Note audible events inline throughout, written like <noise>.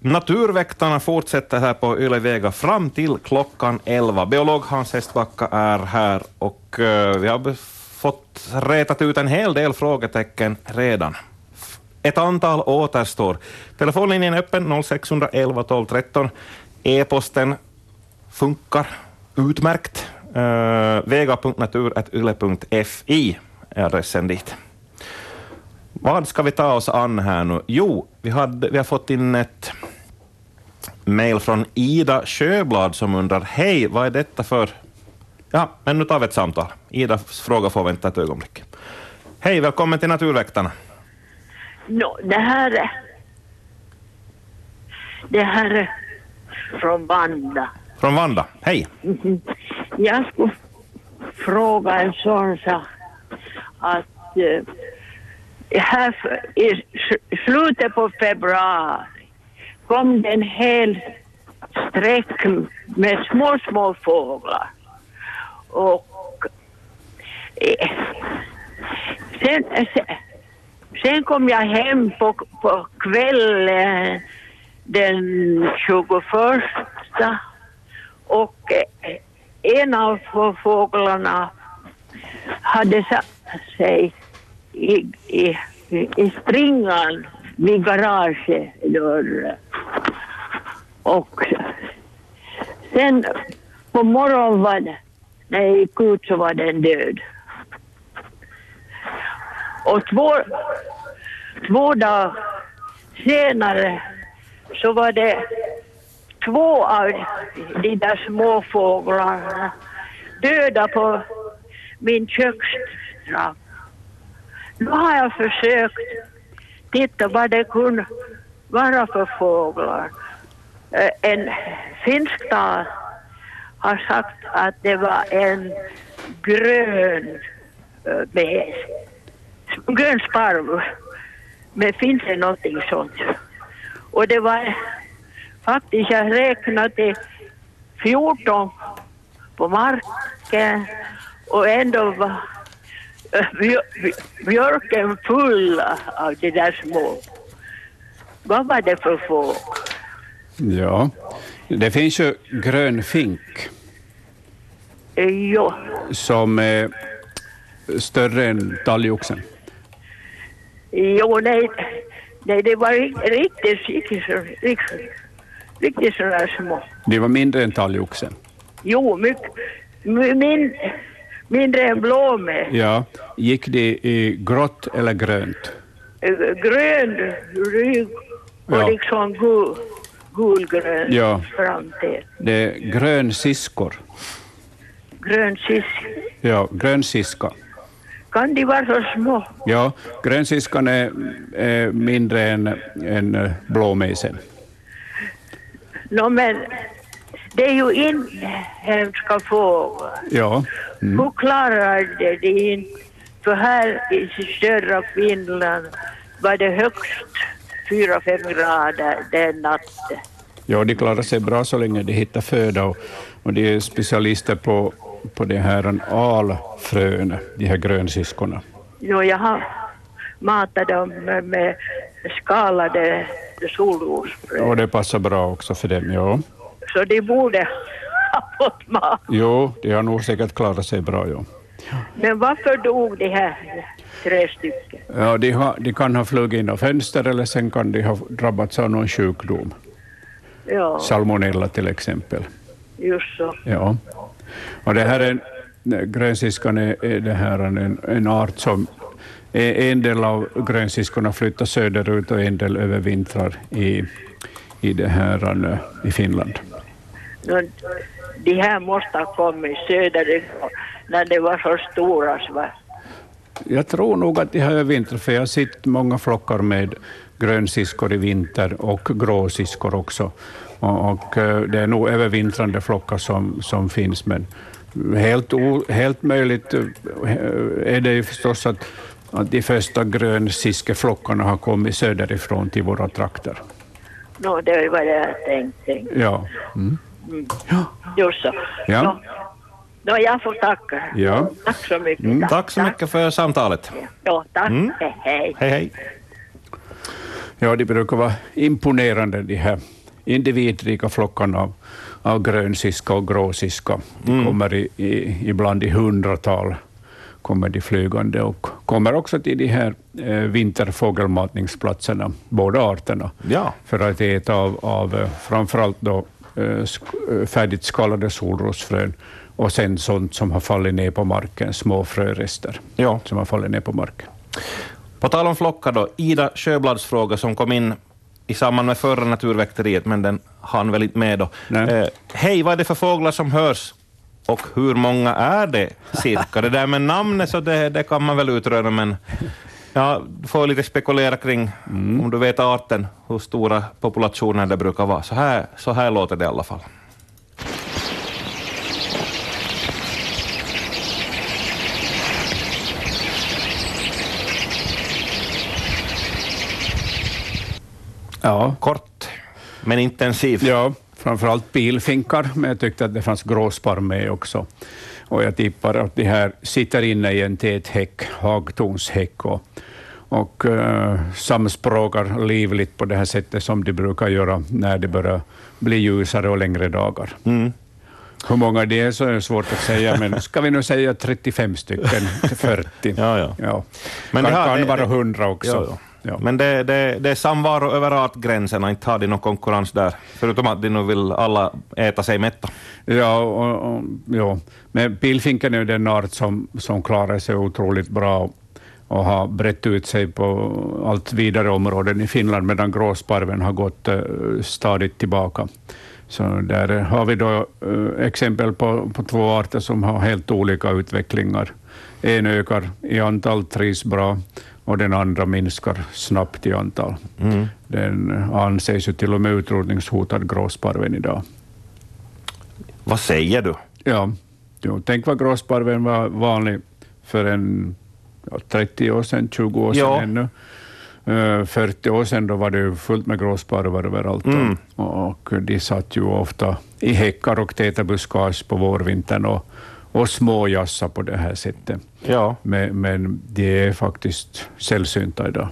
Naturväktarna fortsätter här på Yle Vega fram till klockan 11. Biolog Hans Hestbacka är här och eh, vi har fått rätat ut en hel del frågetecken redan. Ett antal återstår. Telefonlinjen är öppen 0611 12 13. E-posten funkar utmärkt. Eh, uh, vega.natur.yle.fi är adressen dit. Vad ska vi ta oss an här nu? Jo, vi, hade, vi har fått in ett mejl från Ida Sjöblad som undrar, hej, vad är detta för... Ja, men nu tar vi ett samtal. Idas fråga får vänta ett ögonblick. Hej, välkommen till Naturväktarna. No, det här är... Det här är från Vanda. Från Vanda, hej. Mm -hmm. Jag skulle fråga en sån sak att uh, här i slutet på februari kom det en hel sträck med små, små fåglar. Och eh, sen, sen, sen kom jag hem på, på kvällen den 21 och eh, en av fåglarna hade satt sig i, i, i springan vid garagedörren. Och sen på morgonen var det, när jag gick ut så var den död. Och två, två dagar senare så var det två av de där småfåglarna döda på min kökstrappa. Nu har jag försökt titta vad det kunde vara för fåglar. En finsk tal har sagt att det var en grön bäs, grön sparv. Men finns det någonting sånt? Och det var faktiskt, jag räknade 14 på marken och ändå var björken full av de där små. Vad var det för fågel? Ja, det finns ju grön fink. Jo. Som är större än talgoxen. Jo, nej, nej det var riktigt, riktigt, riktigt, riktigt sådana små. Det var mindre än talgoxen? Jo, mycket. Min, mindre än blåme. Ja. Gick det i grått eller grönt? Grön rygg och ja. liksom gul, gulgrön ja. framtid. Det är grönsiskor. Grönsiska? Ja, grönsiska. Kan de vara så små? Ja, grönsiskan är, är mindre än, än blåmejsen. No, men det är ju inhemska fåglar. Ja. Mm. Hur klarar de det inte? För här i södra Finland var det högst 4-5 grader den natten. Ja, de klarar sig bra så länge de hittar föda och, och de är specialister på, på det här alfrön, de här grönsiskorna. Jo, jag har matat dem med, med skalade solrosfrön. Och det passar bra också för dem, ja. Så de borde <laughs> ha fått mat. Jo, de har nog säkert klarat sig bra, ja. Men varför dog de här tre stycken? Ja, de, har, de kan ha flugit in av fönster eller sen kan de ha drabbats av någon sjukdom. Ja. Salmonella till exempel. Just så. Ja. Och det här är, grönsiskan är, är det här en, en art som en del av grönsiskorna flyttar söderut och en del övervintrar i, i, det här, i Finland. De här måste ha kommit söderifrån när det var så stora. Jag tror nog att de har övervintrat, för jag har sett många flockar med grönsiskor i vinter och gråsiskor också. Och, och eh, det är nog övervintrande flockar som, som finns, men helt, o, helt möjligt eh, är det ju förstås att, att de första grönsiskeflockarna har kommit söderifrån till våra trakter. No, det var det jag tänkte. Ja. Mm. Mm. Just så. Ja. No. No, jag får tacka. Ja. Tack så mycket. Mm, tack så mycket för samtalet. Ja, tack. Mm. Hej, hej. Hej, hej. Ja, de brukar vara imponerande, de här individrika flockarna av, av grönsiska och gråsiska. De Mm. kommer i, i, ibland i hundratal kommer de flygande och kommer också till de här eh, vinterfågelmatningsplatserna, båda arterna, Ja. för att äta av, av eh, framförallt då, färdigt skalade solrosfrön och sen sånt som har fallit ner på marken, små frörester Ja. som har fallit ner på marken. På tal om flockar då, Ida Sjöblads fråga som kom in i samband med förra naturväkteriet, men den hann väl inte med då. Eh, Hej, vad är det för fåglar som hörs och hur många är det cirka? Det där med namnet så det, det kan man väl utröna, men ja, du får lite spekulera kring, om du vet arten, hur stora populationer det brukar vara. Så här, så här låter det i alla fall. Ja, Kort, men intensiv. Ja, framförallt pilfinkar, men jag tyckte att det fanns gråsparv med också. Och jag tippar att de här sitter inne i en tät häck, hagtornshäck, och, och uh, samspråkar livligt på det här sättet som de brukar göra när det börjar bli ljusare och längre dagar. Mm. Hur många det är så är det svårt att säga, men <laughs> ska vi nu säga 35 stycken, 40? Ja, ja. Ja. Men kan det har- kan det- vara det- 100 också. Ja, ja. Men det, det, det är samvaro över artgränserna, inte har de någon konkurrens där, förutom att de nu vill alla äta sig mätta. Ja, och, och, ja. men pilfinken är ju den art som, som klarar sig otroligt bra och har brett ut sig på allt vidare områden i Finland, medan gråsparven har gått eh, stadigt tillbaka. Så där har vi då eh, exempel på, på två arter som har helt olika utvecklingar. En ökar i antal, trivs bra, och den andra minskar snabbt i antal. Mm. Den anses ju till och med utrotningshotad, gråsparven idag. Vad säger du? Ja, jo, tänk vad gråsparven var vanlig för en ja, 30 år sedan, 20 år sedan Ja. ännu. Eh, 40 år sedan då var det fullt med gråsparvar överallt Mm. och, och de satt ju ofta i häckar och täta buskage på vårvintern och, och småjassa på det här sättet. Ja. Men, men de är faktiskt sällsynta idag.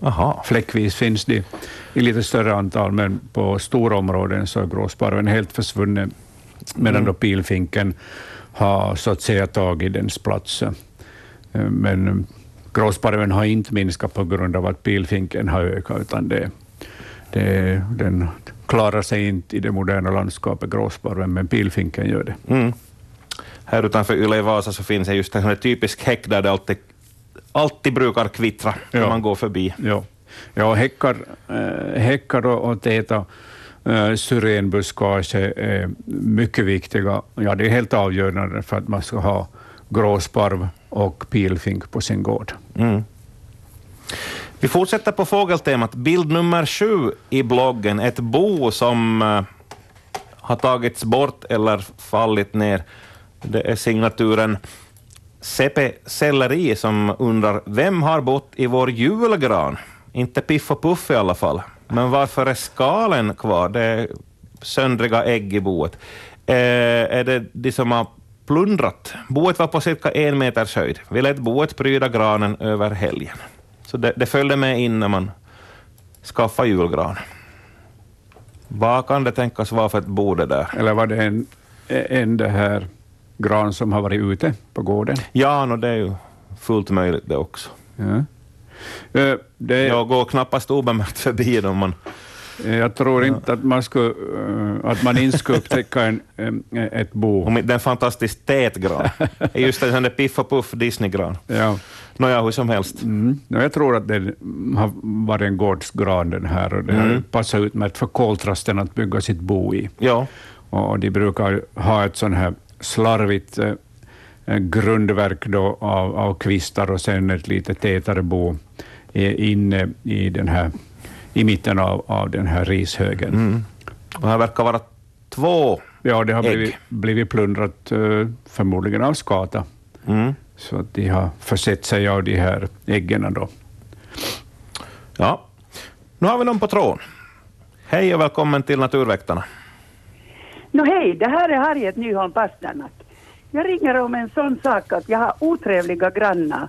Aha. Fläckvis finns de i lite större antal, men på stora områden så är gråsparven helt försvunnen, medan då pilfinken har så att säga tagit dens plats. Eh, Men gråsparven har inte minskat på grund av att pilfinken har ökat, utan det, det, den klarar sig inte i det moderna landskapet, gråsparven, men pilfinken gör det. Mm. Här utanför Yle Vasa så finns det just en sån typisk häck där det alltid, alltid brukar kvittra när Ja. man går förbi. Ja, ja häckar, eh, häckar och, och täta eh, syrenbuskage är mycket viktiga. Ja, det är helt avgörande för att man ska ha gråsparv och pilfink på sin gård. Mm. Vi fortsätter på fågeltemat. Bild nummer sju i bloggen. Ett bo som eh, har tagits bort eller fallit ner. Det är signaturen Sepe Selleri som undrar vem har bott i vår julgran? Inte Piff och Puff i alla fall. Men varför är skalen kvar? Det är söndriga ägg i boet. Eh, är det de som har plundrat? Boet var på cirka en meters höjd. Vi lät boet pryda granen över helgen. Så det, det följde med in när man skaffade julgran. Vad kan det tänkas vara för ett bo det där? Eller var det en, en det här gran som har varit ute på gården? Ja, no, det är ju fullt möjligt det också. Ja. Eh, Det, Jag går knappast obemärkt förbi dem. Man, Jag tror inte att man, skulle, eh, att man inte skulle upptäcka en, ett bo. det är en fantastiskt tät gran. Just en sån där Piff och Puff Disney-gran. Ja. Nåja, hur som helst. Mm. Ja, Jag tror att det har varit en gårdsgran den här och det har passat utmärkt för koltrasten att bygga sitt bo i. Ja, Och de brukar ha ett sånt här slarvigt eh, eh, grundverk då av, av kvistar och sen ett lite tätare bo inne i, den här, i mitten av, av den här rishögen. mm. och här verkar vara två. Ja, det har Ägg. blivit, blivit plundrat eh, förmodligen av skata, Mm. så att de har försett sig av de här äggen. Då. Ja, nu har vi någon på tråden. Hej och välkommen till Naturväktarna. Nå hej, det här är Harriet Nyholm Pasternak. Jag ringer om en sån sak att jag har otrevliga grannar.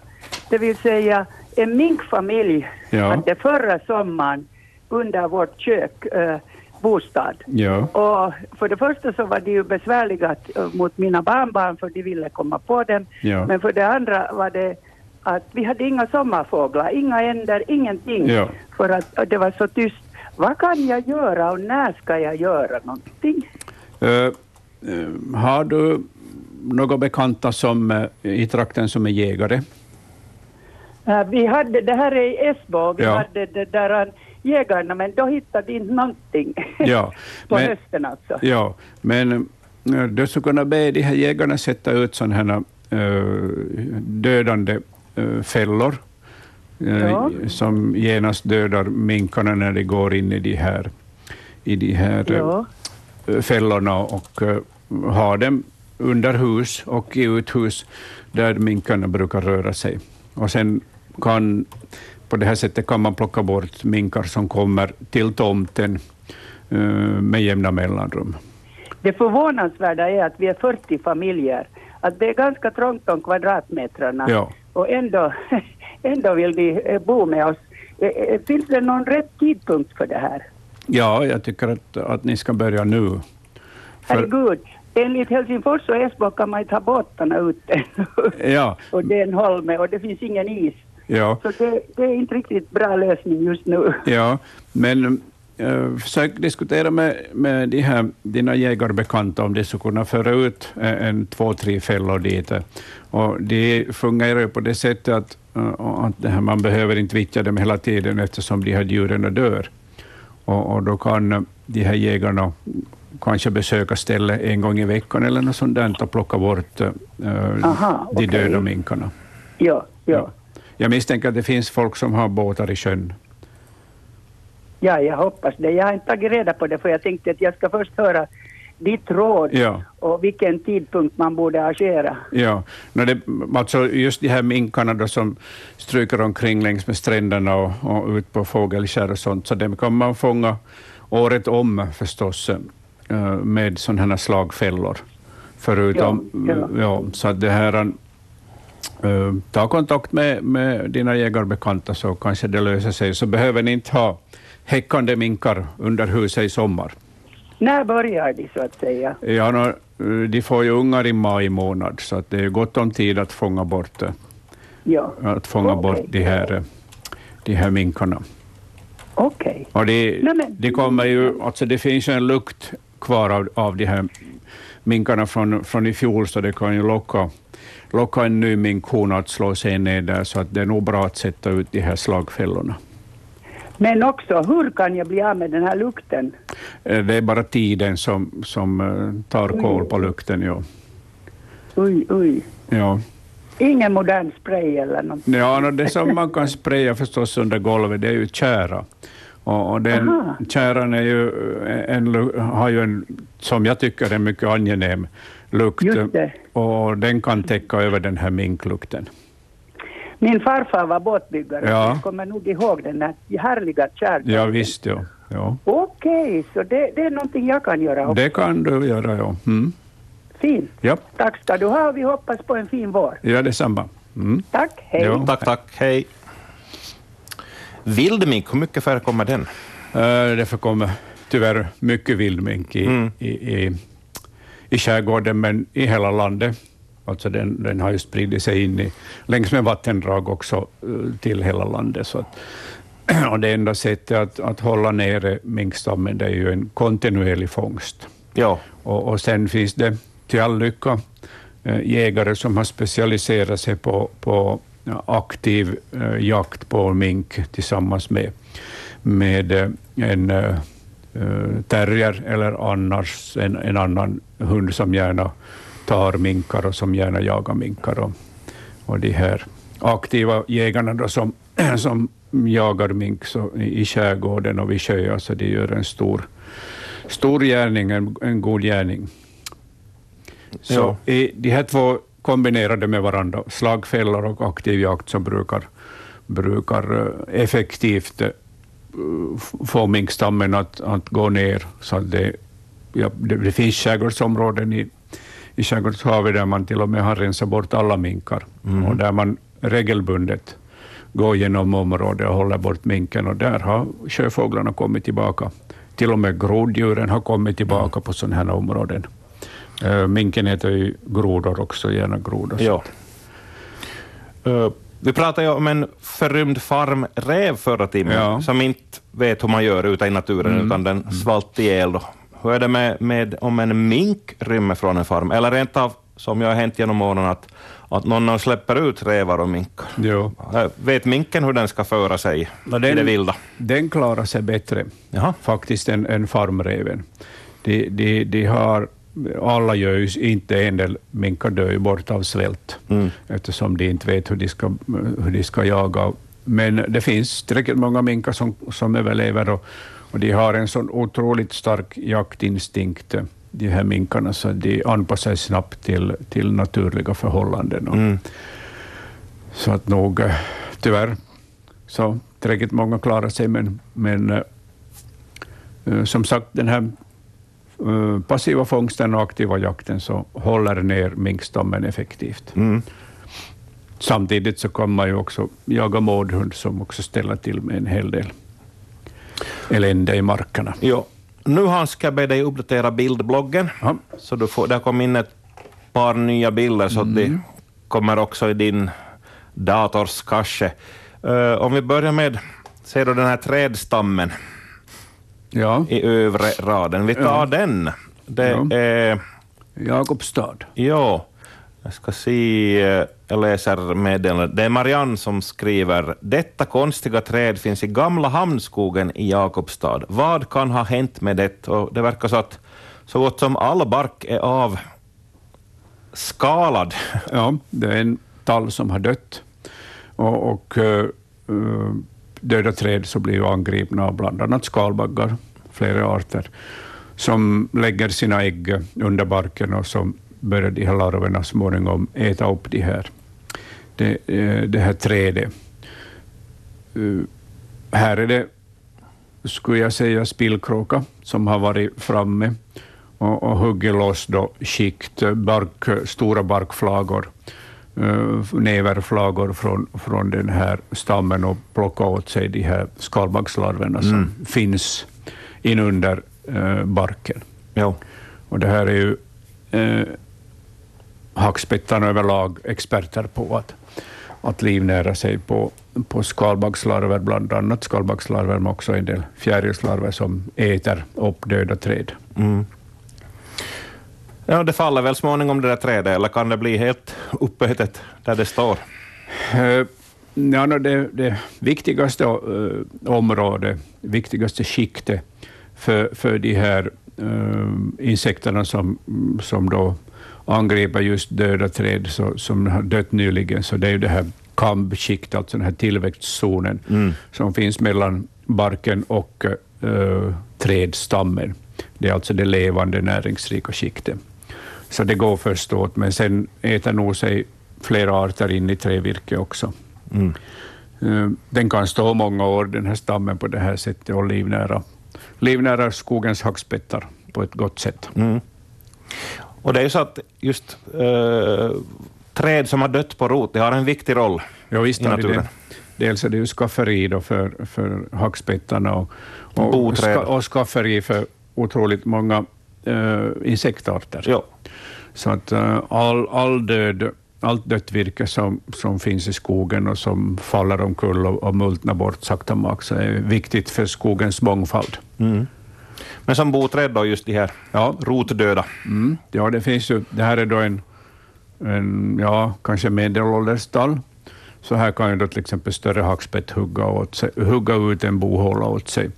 Det vill säga, en minkfamilj Ja. hade förra sommaren under vårt kök eh, bostad. Ja. Och för det första så var det ju besvärliga eh, mot mina barnbarn för de ville komma på dem. Ja. Men för det andra var det att vi hade inga sommarfåglar, inga änder, ingenting. Ja. För att det var så tyst. Vad kan jag göra och när ska jag göra någonting? Eh, eh, har du några bekanta som, eh, i trakten som är jägare? Eh, vi hade, det här är i Esbo, vi Ja. hade det där jägarna men då hittade de inte någonting. Ja, <laughs> på men- hösten alltså. Ja, men du skulle kunna be de här jägarna sätta ut sådana här eh, dödande eh, fällor eh, Ja. som genast dödar minkarna när de går in i de här, i de här Ja. Fällorna och eh, ha dem under hus och i uthus där minkarna brukar röra sig. Och sen kan, på det här sättet kan man plocka bort minkar som kommer till tomten eh, med jämna mellanrum. Det förvånansvärda är att vi är 40 familjer. Att det är ganska trångt om kvadratmetrarna. Ja. Och ändå, <laughs> ändå vill de eh, bo med oss. Finns det någon rätt tidpunkt för det här? Ja, jag tycker att, att ni ska börja nu. För, Herregud, enligt Helsingfors och Esbo kan man ta båtarna ute. <laughs> ja, <laughs> och det är en holme och det finns ingen is. ja, Så det, det är inte riktigt bra lösning just nu. <laughs> ja, men eh, försök diskutera med, med de här, dina jägarbekanta om de skulle kunna föra ut en, en två, tre fällor dit. Och det fungerar ju på det sättet att, eh, att här, man behöver inte vittja dem hela tiden eftersom de här djuren dör. Och, och då kan eh, de här jägarna kanske besöka stället en gång i veckan eller något sånt där och plocka bort eh, Aha, de okej. döda minkarna. Ja, ja. Jag misstänker att det finns folk som har båtar i sjön. Ja, jag hoppas det. Jag har inte tagit reda på det för jag tänkte att jag ska först höra ditt råd Ja. Och vilken tidpunkt man borde agera. Ja, no det, alltså just de här minkarna då som stryker omkring längs med stränderna och, och ut på fågelskär och sånt, så dem kan man fånga året om förstås eh, med sådana här slagfällor. Förutom, Ja, ja. ja, så att det här, eh, ta kontakt med, med dina jägarbekanta så kanske det löser sig. Så behöver ni inte ha häckande minkar under huset i sommar. När börjar de så att säga? Ja, de får ju ungar i maj månad, så att det är gott om tid att fånga bort, eh, Ja, att fånga Okej. bort de, här, eh, de här minkarna. okej. Och de, Nej, men- de kommer ju, alltså det finns en lukt kvar av, av de här minkarna från, från i fjol, så det kan ju locka, locka en ny minkhona att slå sig ner där, så att det är nog bra att sätta ut de här slagfällorna. Men också, hur kan jag bli av med den här lukten? Eh, Det är bara tiden som, som eh, tar koll på lukten. Ja. Oj, oj. Ja. Ingen modern spray eller något? Ja, no, det som man kan spraya förstås under golvet, det är ju tjära. Och, och den Aha. tjäran är ju en, lu- har ju en, som jag tycker, en mycket angenäm lukt. Och den kan täcka över den här minklukten. Min farfar var båtbyggare, Ja. jag kommer nog ihåg den här härliga kärleken. Ja, visst, ja. ja. Okej, så det, det är någonting jag kan göra också. Det kan du göra, ja. Mm. Fint. Ja, Tack ska du ha och vi hoppas på en fin vår. ja detsamma. Mm. Tack, hej. Ja. Tack, tack. Hej. Vildmink, hur mycket förekommer den? Eh, Det förekommer tyvärr mycket vildmink i, Mm. i, i, i skärgården, men i hela landet. Alltså den, den har ju spridit sig in i, längs med vattendrag också eh, till hela landet. Så att, <clears throat> och det enda sättet att, att hålla nere minkstammen det är ju en kontinuerlig fångst. Ja. Och, och sen finns det till all lycka eh, jägare som har specialiserat sig på, på aktiv eh, jakt på mink tillsammans med, med en terrier eller annars en, en annan hund som gärna tar minkar och som gärna jagar minkar. Och, och de här aktiva jägarna då som, <clears throat> som jagar mink så, i, skärgården och vid sjöar, så de gör en stor, stor gärning, en, en god gärning. Så Ja. i de här två kombinerade med varandra, slagfällor och aktiv jakt, som brukar, brukar eh, effektivt eh, få minkstammen att, att gå ner. Så det, ja, det, det finns skärgårdsområden i, i skärgårdshavet där man till och med har rensat bort alla minkar och där man regelbundet går genom området och håller bort minken och där har sjöfåglarna kommit tillbaka. Till och med groddjuren har kommit tillbaka på sådana här områden. Uh, minken äter ju grodor också, gärna grodor. Ja. Uh, vi pratade ju om en förrymd farmräv förra timmen, Ja. som inte vet hur man gör ute i naturen, utan den svalt ihjäl. Då. Hur är det med, med om en mink rymmer från en farm? Eller rent av, som jag har hänt genom åren, att, att någon släpper ut rävar och minkar. Jo. Äh, Vet minken hur den ska föra sig Ja, i det vilda? Den klarar sig bättre Jaha. faktiskt än, än farmräven. De, de, de har, alla gör ju inte en del minkar dör ju bort av svält Mm. eftersom de inte vet hur de ska, hur de ska jaga. Men det finns tillräckligt många minkar som, som överlever och, och de har en sån otroligt stark jaktinstinkt, de här minkarna, så de anpassar sig snabbt till, till naturliga förhållanden. Mm. Så att nog, eh, tyvärr, så tillräckligt många klarar sig, men, men eh, eh, som sagt, den här passiva fångsten och aktiva jakten så håller ner minkstammen effektivt. Mm. Samtidigt så kan man ju också jaga mårdhund som också ställer till med en hel del elände i markerna. Jo. Nu Hans, ska jag be dig uppdatera bildbloggen. Ja. Så du får, där kom in ett par nya bilder, så att de Mm. kommer också i din dators cache. Eh, om vi börjar med, ser du den här trädstammen Ja, i övre raden? Vi tar Ja. den. Det Ja. är... Jakobstad. Jo, jag ska se, eh, jag läser meddelandet. Det är Marianne som skriver, detta konstiga träd finns i gamla Hamnskogen i Jakobstad. Vad kan ha hänt med det? Och det verkar så att så gott som all bark är av skalad. <laughs> Ja, det är en tall som har dött. Och, och uh, döda träd så blir ju angripna av bland annat skalbaggar, flera arter, som lägger sina ägg under barken och så börjar de här larverna småningom äta upp de här, det, eh, det här trädet. Eh, här är det, skulle jag säga, spillkråka som har varit framme och, och huggit loss då skikt, eh, bark, stora barkflagor, näverflagor från, från den här stammen och plockat åt sig de här skalbaggslarverna som finns inunder barken. Jo. Och det här är ju eh, hackspettarna överlag experter på att, att livnära sig på, på skalbaggslarver, bland annat skalbaggslarver, men också en del fjärilslarver som äter upp döda träd. Mm. Ja, det faller väl småningom det där trädet, eller kan det bli helt uppätet där det står? Eh, ja, no, det, det viktigaste eh, området, viktigaste skiktet för, för de här eh, insekterna som, som då angriper just döda träd så, som har dött nyligen, så det är ju det här kambskiktet, alltså den här tillväxtzonen Mm. som finns mellan barken och eh, trädstammen. Det är alltså det levande näringsrika skiktet. Så det går först åt, men sen äter nog sig flera arter in i trävirke också. Mm. Eh, Den kan stå många år, den här stammen, på det här sättet och livnära, livnära skogens hackspettar på ett gott sätt. Mm. Och det är ju så att just eh, träd som har dött på rot, det har en viktig roll Ja, visst i naturen. det. Dels är det ju skafferi då för, för hackspettarna och, och, ska, och skafferi för otroligt många eh, insektarter. Jo. Så att eh, all, all död, allt dött virke som, som finns i skogen och som faller omkull och, och multnar bort sakta mak, så är viktigt för skogens mångfald. Mm. Men som boträd då, just de här Ja, rotdöda. mm, ja det finns ju. Det här är då en, en ja, kanske medelålders tall. Så här kan ju då till exempel större hackspett hugga, åt sig, hugga ut en bohåla åt sig.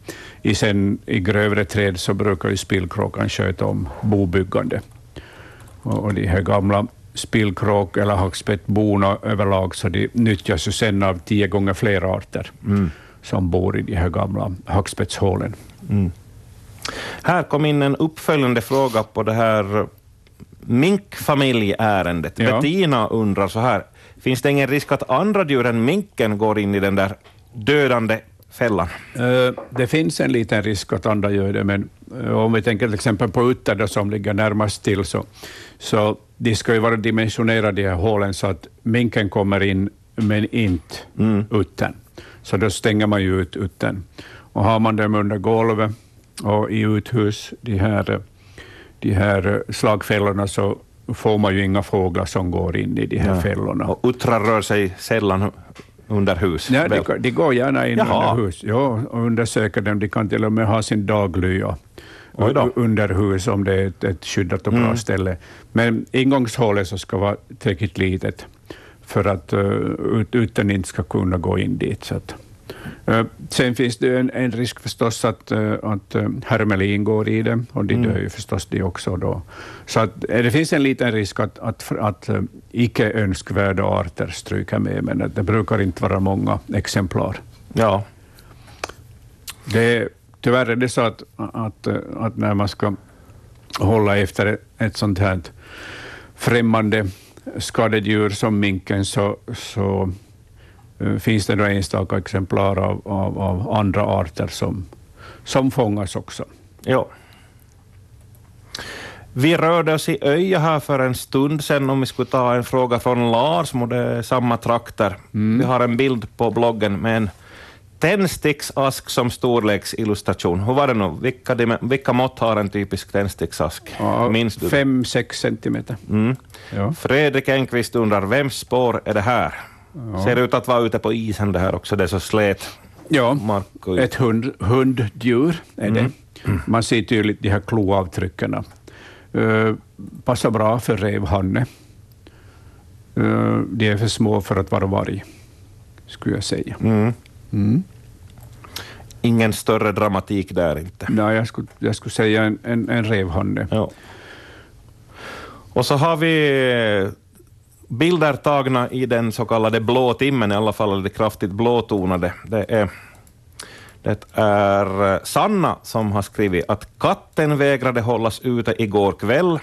I, sen, I grövre träd så brukar ju spillkråkan sköta om bobyggande. Och, och de här gamla spillkråk eller hackspettborna överlag, så de nyttjas ju sen av tio gånger fler arter Mm. som bor i de här gamla hackspettshålen. Mm. Här kom in en uppföljande fråga på det här minkfamiljeärendet. Ja. Bettina undrar så här, finns det ingen risk att andra djur än minken går in i den där dödande fällan? Eh, Det finns en liten risk att andra gör det, men eh, om vi tänker till exempel på utter som ligger närmast till, så, så de ska ju vara dimensionerade, de här hålen, så att minken kommer in men inte uttern. Så då stänger man ju ut uttern. Och har man dem under golvet och i uthus, de här, de här slagfällorna, så får man ju inga fåglar som går in i de här Ja. fällorna. Och uttrar rör sig sällan under hus. Väl? de, de går gärna in Jaha. under hus ja, och undersöker dem. De kan till och med ha sin daglya under hus om det är ett, ett skyddat och bra Mm. ställe. Men ingångshålet så ska vara tillräckligt litet för att uh, ut, utan inte ska kunna gå in dit. Så att, sen finns det en, en risk förstås att, uh, att uh, hermelin går i det och de Mm. dör ju förstås de också då. Så att, eh, det finns en liten risk att, att, att icke önskvärda arter stryker med, men det brukar inte vara många exemplar. Ja. Det, tyvärr är det så att, att, att när man ska hålla efter ett, sånt här främmande skadedjur som minken så, så eh, finns det då enstaka exemplar av, av, av andra arter som, som fångas också. Ja. Vi rörde oss i Öja här för en stund sedan om vi skulle ta en fråga från Lars, och det är samma trakter. Vi har en bild på bloggen med en tändsticksask som storleksillustration. Hur var det nu? Vilka, vilka mått har en typisk tändsticksask? Ja, Minns du? Fem, sex centimeter. Mm. Ja. Fredrik Enqvist undrar, vems spår är det här? Ser ut att vara ute på isen det här också, det är så slät Ja, mark. och- ett hund, hunddjur är det. Man ser tydligt de här kloavtrycken. Uh, passar bra för revhanne. Uh, de är för små för att vara varg, skulle jag säga. Mm. Mm. Ingen större dramatik där inte. Nej, jag, skulle, jag skulle säga en, en, en revhanne. Ja. Och så har vi bilder tagna i den så kallade blå timmen, i alla fall det kraftigt blåtonade. Det är, det är eh, Sanna som har skrivit att katten vägrade hållas ute igår kväll.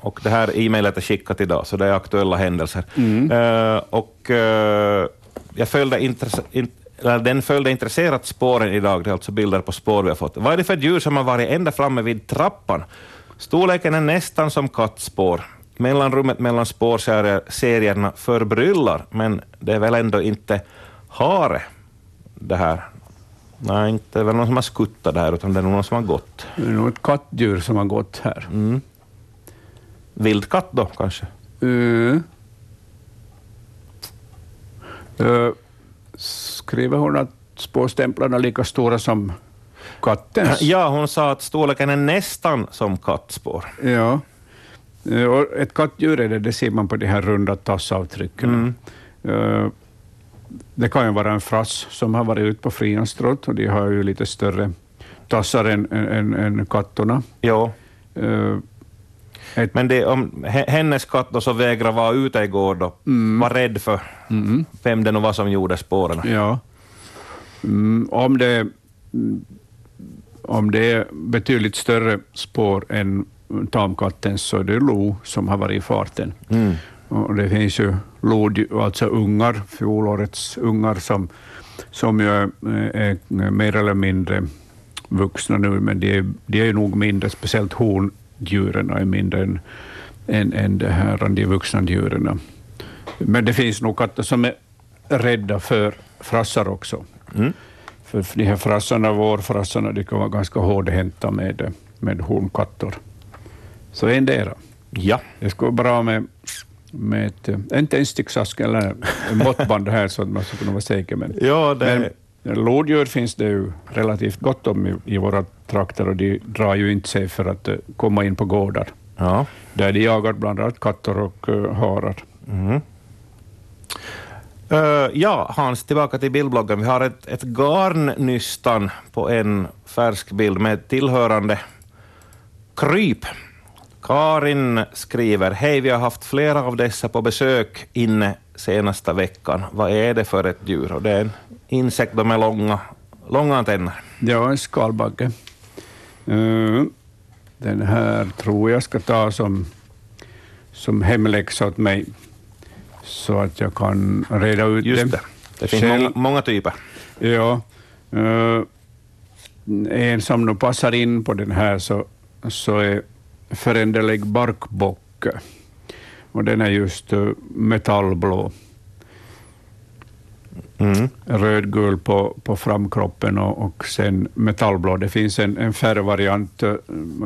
Och det här e-mailet är skickat idag, så det är aktuella händelser. Eh, och eh, jag följde intresse, in, den följde intresserat spåren idag, det är alltså bilder på spår vi har fått. Vad är det för djur som har varit ända framme vid trappan? Storleken är nästan som kattspår. Mellanrummet mellan spårserierna förbryllar, men det är väl ändå inte hare det här? Nej, inte väl någon som har skuttat där, utan det är nog någon som har gått. Det är nog ett kattdjur som har gått här. Mm. Vildkatt då, kanske? Uh, uh, skriver hon att spårstämplarna är lika stora som kattens? Ja, hon sa att storleken är nästan som kattspår. Ja. Eh, Och ett kattdjur är det, det ser man på de här runda tassavtrycken. Eh, Det kan ju vara en frass som har varit ute på frianstråt och de har ju lite större tassar än, än, än kattorna. Jo, Eh, Ett, men det, om he- hennes katt då så vägrar vara ute igår då, var rädd för mm, vem det nu var som gjorde spåren. ja. Mm, om, det, mm, om det är betydligt större spår än tamkattens så är det lo som har varit i farten. Mm. Och det finns ju lod, alltså ungar, fjolårets ungar, som, som ju är, är mer eller mindre vuxna nu, men de är, de är nog mindre, speciellt hondjuren är mindre än, än, än det här, de vuxna djuren. Men det finns nog katter som är rädda för frassar också. Mm. För för de här frassarna, vårfrassarna, de kan vara ganska hårdhänta med, med honkatter. Så endera. Ja. Det skulle vara bra med, med ett, en tändsticksask eller en måttband här så att man skulle kunna vara säker. Men, Ja, det, men lodjur finns det ju relativt gott om i, i våra trakter och de drar ju inte sig för att eh, komma in på gårdar ja. där de jagar bland annat katter och uh, harar. Mm. Eh, ja, Hans, tillbaka till bildbloggen. Vi har ett, ett garnnystan på en färsk bild med tillhörande kryp. Karin skriver, hej, vi har haft flera av dessa på besök inne senaste veckan. Vad är det för ett djur? Och det är en insekt med långa, långa antenner. Ja, en skalbagge. Uh, den här tror jag ska ta som, som hemläxa åt mig så att jag kan reda ut Just det. det. Finns många, många typer. Ja. eh, en som nu passar in på den här så, så är föränderlig barkbocke. Och den är just eh, metallblå. Mm. rödgul på, på framkroppen och, och sen metallblå. Det finns en, en färgvariant, eh,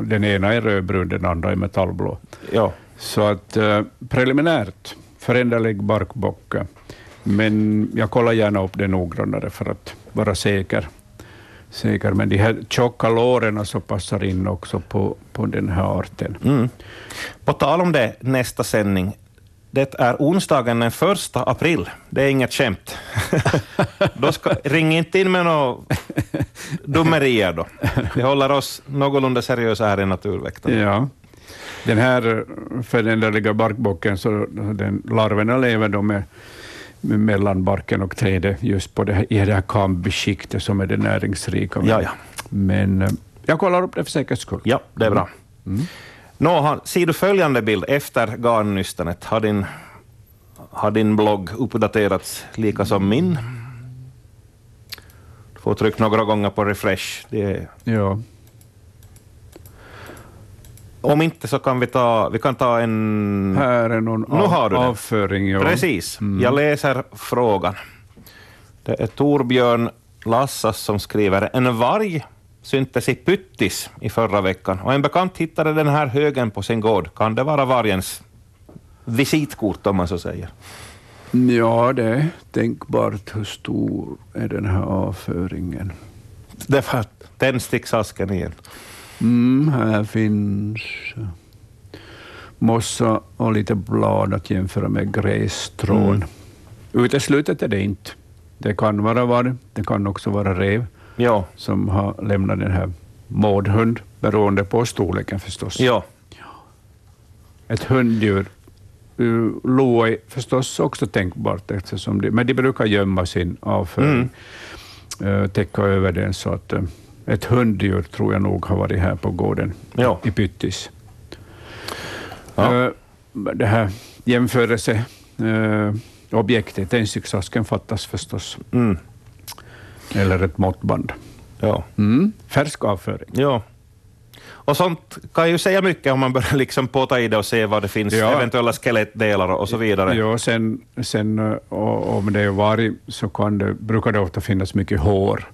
den ena är rödbrun, den andra är metallblå. Ja. Så att eh, preliminärt, föränderlig barkbocke, men jag kollar gärna upp det noggrannare för att vara säker. Säker. Men de här tjocka låren så passar in också på, på den här arten. Mm. På tal om det, nästa sändning. Det är onsdagen den första april. Det är inget skämt. <laughs> då ska, ring inte in med några dummerier då. Vi håller oss någorlunda seriösa här i Naturväktarna. Ja. Den här föränderliga barkbocken, så den, larverna lever då med mellan barken och trädet, just på det här, i det här kambiskiktet som är det näringsrika. Ja, ja. Men eh, jag kollar upp det för säkerhets skull. Ja, det är bra. Mm. Nå, har, ser du följande bild efter garnnystanet? Har din, har din blogg uppdaterats lika som min? Du får trycka några gånger på refresh. Det är, Ja. Om inte så kan vi ta, vi kan ta en... Här är någon Nu har du den. avföring. Ja. Precis. Jag läser frågan. Det är Torbjörn Lassas som skriver en varg syntes i Pyttis i förra veckan och en bekant hittade den här högen på sin gård. Kan det vara vargens visitkort om man så säger? Ja, det är tänkbart. Hur stor är den här avföringen? Det var tändsticksasken igen. Mm, här finns mossa och lite blad att jämföra med grässtrån. Mm. Uteslutet är det inte. Det kan vara varg, det kan också vara rev Ja, som har lämnat den här mårdhund, beroende på storleken förstås. ja. Ett hunddjur. Lo är förstås också tänkbart, eftersom de, men de brukar gömma sin avföring, uh, täcka över den, så att uh, ett hunddjur tror jag nog har varit här på gården Ja. i Pyttis. Ja. Uh, det här jämförelse uh, objektet, tändsticksasken fattas förstås, Mm. eller ett måttband. ja. Mm. Färsk avföring. ja. Och sånt kan ju säga mycket om man börjar liksom påta i det och se vad det finns, Ja. eventuella skelettdelar och så vidare. Ja, sen, sen eh, om det är varg så kan det, brukar det ofta finnas mycket hår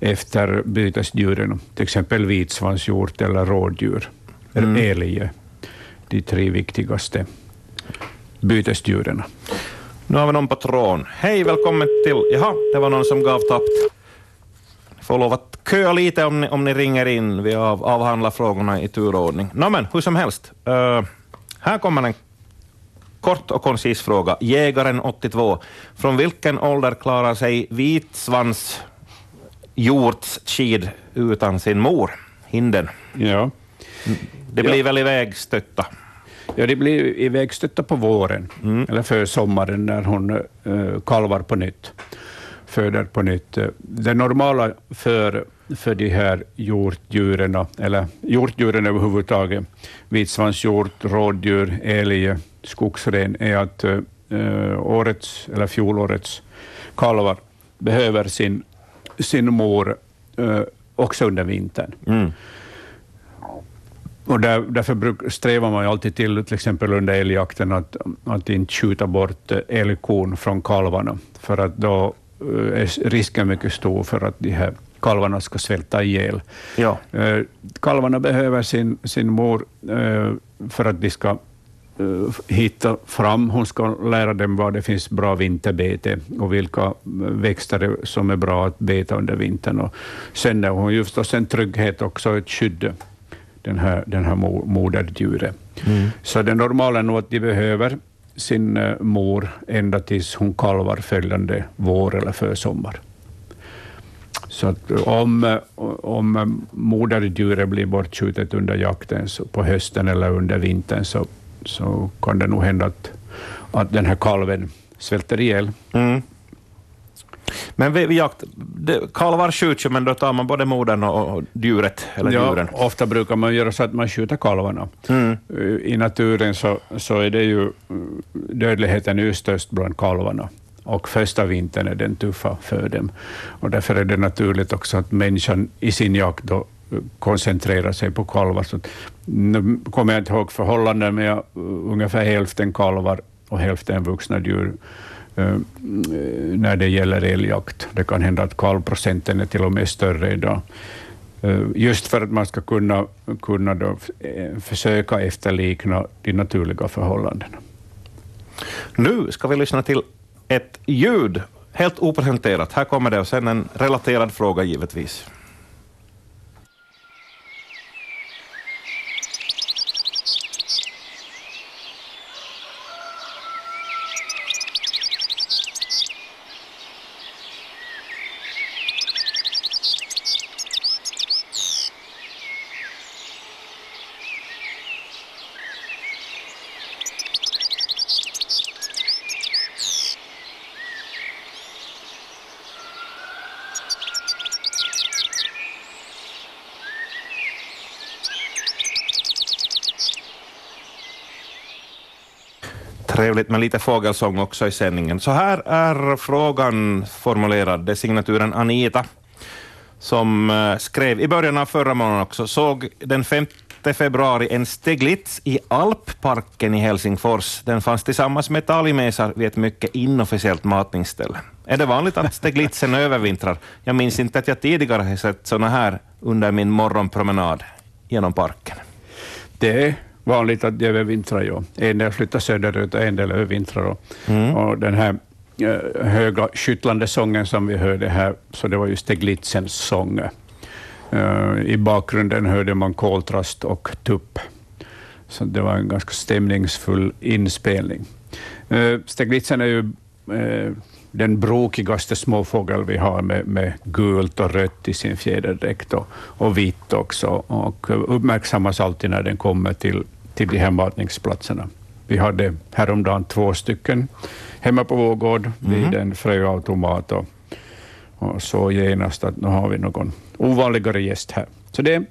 efter bytesdjuren, till exempel vitsvanshjort eller rådjur, Mm. eller älg, de tre viktigaste bytesdjuren. Nu har vi någon på tråden. Hej, välkommen till... Jaha, det var någon som gav tappt. Får lov att köa lite om ni, om ni ringer in. Vi av, avhandlar frågorna i turordning. Nå men, hur som helst. Eh, här kommer en kort och koncis fråga. Jägaren 82. Från vilken ålder klarar sig vitsvans hjortskid utan sin mor, hinden? Ja. Det blir väl ivägstötta? Ja, de blir ivägstötta på våren, eller för sommaren när hon uh, kalvar på nytt, föder på nytt. Eh, Det normala för, för de här hjortdjuren, eller hjortdjuren överhuvudtaget, vitsvanshjort, rådjur, älg, skogsren, är att uh, årets, eller fjolårets kalvar behöver sin, sin mor uh, också under vintern. Mm. Och där, därför bruk, strävar man ju alltid till, till exempel under älgjakten, att, att inte skjuta bort eh, älgkon från kalvarna, för att då eh, är risken mycket stor för att de här kalvarna ska svälta ihjäl. Ja. Eh, Kalvarna behöver sin, sin mor eh, för att de ska eh, hitta fram. Hon ska lära dem var det finns bra vinterbete och vilka eh, växter som är bra att beta under vintern. Och sen är hon ju förstås en trygghet också, ett skydd, den här, den här mo- moderdjuret. Så det normala är nog att de behöver sin eh, mor ända tills hon kalvar följande vår eller försommar. Så att om, eh, om eh, moderdjuret blir bortskjutet under jakten på hösten eller under vintern så, så kan det nog hända att, att den här kalven svälter ihjäl. Mm. Men vid, vid jakt, det, kalvar skjuts ju, men då tar man både modern och, och djuret, eller djuren. Ja, ofta brukar man göra så att man skjuter kalvarna. Mm. I naturen så, så är det ju dödligheten är störst bland kalvarna och första vintern är den tuffa för dem. Och därför är det naturligt också att människan i sin jakt då koncentrera koncentrerar sig på kalvar. Så, nu kommer jag inte ihåg förhållanden, men jag, ungefär hälften kalvar och hälften vuxna djur eh, när det gäller älgjakt. Det kan hända att kalvprocenten är till och med större idag. Eh, just för att man ska kunna, kunna då eh, försöka efterlikna de naturliga förhållandena. Nu ska vi lyssna till ett ljud, helt opresenterat. Här kommer det och sen en relaterad fråga givetvis. Trevligt med lite fågelsång också i sändningen. Så här är frågan formulerad. Det är signaturen Anita som eh, skrev i början av förra månaden också, såg den 5 februari en steglitz i Alpparken i Helsingfors. Den fanns tillsammans med talgmesar vid ett mycket inofficiellt matningsställe. Är det vanligt att steglitzen <laughs> övervintrar? Jag minns inte att jag tidigare har sett sådana här under min morgonpromenad genom parken. Det vanligt att de övervintrar. Ja. En del flyttar söderut och en del övervintrar. Mm. Och den här eh, höga skyttlande sången som vi hörde här, så det var just Steglitzens sång. Uh, I bakgrunden hörde man koltrast och tupp. Så det var en ganska stämningsfull inspelning. Uh, Steglitzen är ju uh, den brokigaste småfågel vi har med, med gult och rött i sin fjäderdräkt och, och vitt också och uppmärksammas alltid när den kommer till till de här matningsplatserna. Vi hade häromdagen två stycken hemma på vår gård vid mm. en fröautomat och, och så genast att nu har vi någon ovanligare gäst här. Så det är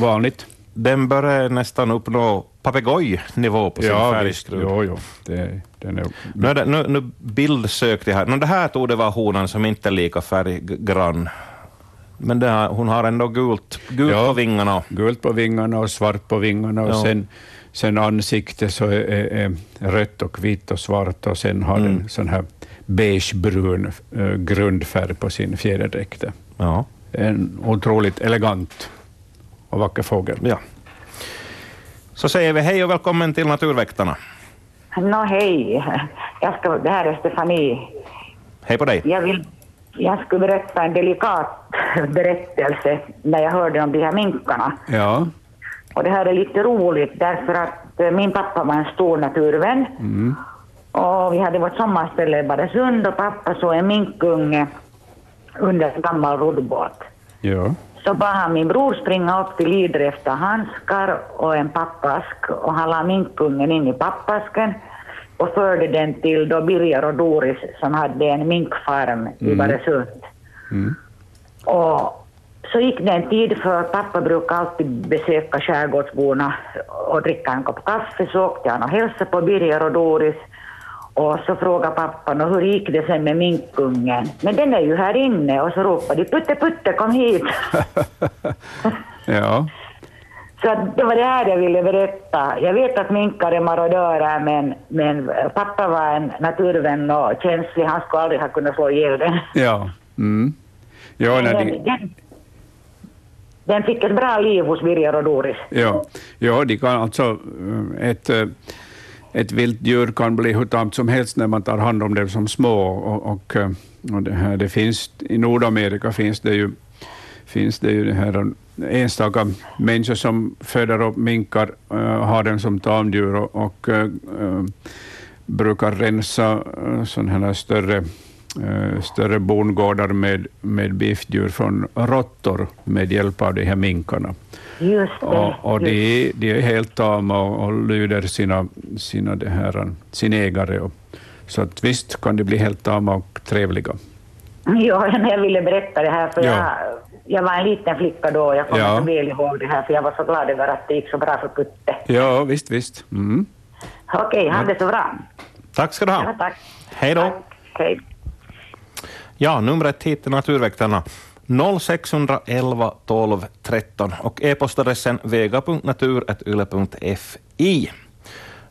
vanligt. Den börjar nästan uppnå papegojnivå på sin ja, färgskrud. Jo, jo. Det, den är... nu, nu, nu bildsökte jag här. No, det här tog det vara honan som inte är lika färggrann. Men här, hon har ändå gult, gult ja, på vingarna. Gult på vingarna och svart på vingarna. Och ja. sen Sen ansiktet så är, är, rött och vitt och svart och sen har mm. den sån här beigebrun uh, grundfärg på sin fjäderdräkt. Ja. En otroligt elegant och vacker fågel. Ja. Så säger vi hej och välkommen till Naturväktarna. Nå, hej. Jag ska, det här är Stefanie. Hej på dig. Jag, vill, jag skulle berätta en delikat berättelse när jag hörde om de här minkarna. Ja. Och det här är lite roligt därför att eh, min pappa var en stor naturvän. Mm. Och vi hade vårt sommarställe i Badesund och pappa såg en minkunge under en gammal roddbåt. Ja. Så bad han min bror springa upp till Idre efter handskar och en pappask och han la minkungen in i pappasken och förde den till då Birger och Doris som hade en minkfarm mm. i Badesund. Mm. Och så gick det en tid för pappa brukar alltid besöka skärgårdsborna och dricka en kopp kaffe. Så åkte han och hälsade på Birger och Doris. Och så frågade pappan hur gick det sen med minkungen. Men den är ju här inne och så ropade de Putte Putte kom hit. <laughs> ja. <laughs> Så det var det här jag ville berätta. Jag vet att minkar är marodörer men, men pappa var en naturvän och känslig. Han skulle aldrig ha kunnat slå ihjäl den. Ja. Mm. Ja, när de den fick ett bra liv hos Birger och Doris. Ja, ja de kan alltså, eh, ett, eh, ett vilt djur kan bli hur tamt som helst när man tar hand om det som små. Och, och, eh, och det, här, det finns, I Nordamerika finns det ju, finns det ju det här enstaka människor som föder upp minkar, uh, har dem som tamdjur och, och uh, brukar rensa sådana här större större bondgårdar med, med biffdjur från råttor med hjälp av de här minkarna. Det. Och, och de, de, är helt tama och, och lyder sina, sina det här, sin ägare. Och, så att visst kan de bli helt tama och trevliga. Ja, jag ville berätta det här, för ja. jag, jag var en liten flicka då och jag kommer ja. så väl ihåg det här, för jag var så glad över att det gick så bra för Putte. Ja, visst, visst. Mm. Okej, ha det så bra. Tack ska du ha. Ja, tack. Hej då. Hej. Ja, numret hit till Naturväktarna 0611 12 13 och e-postadressen vega.natur.yle.fi.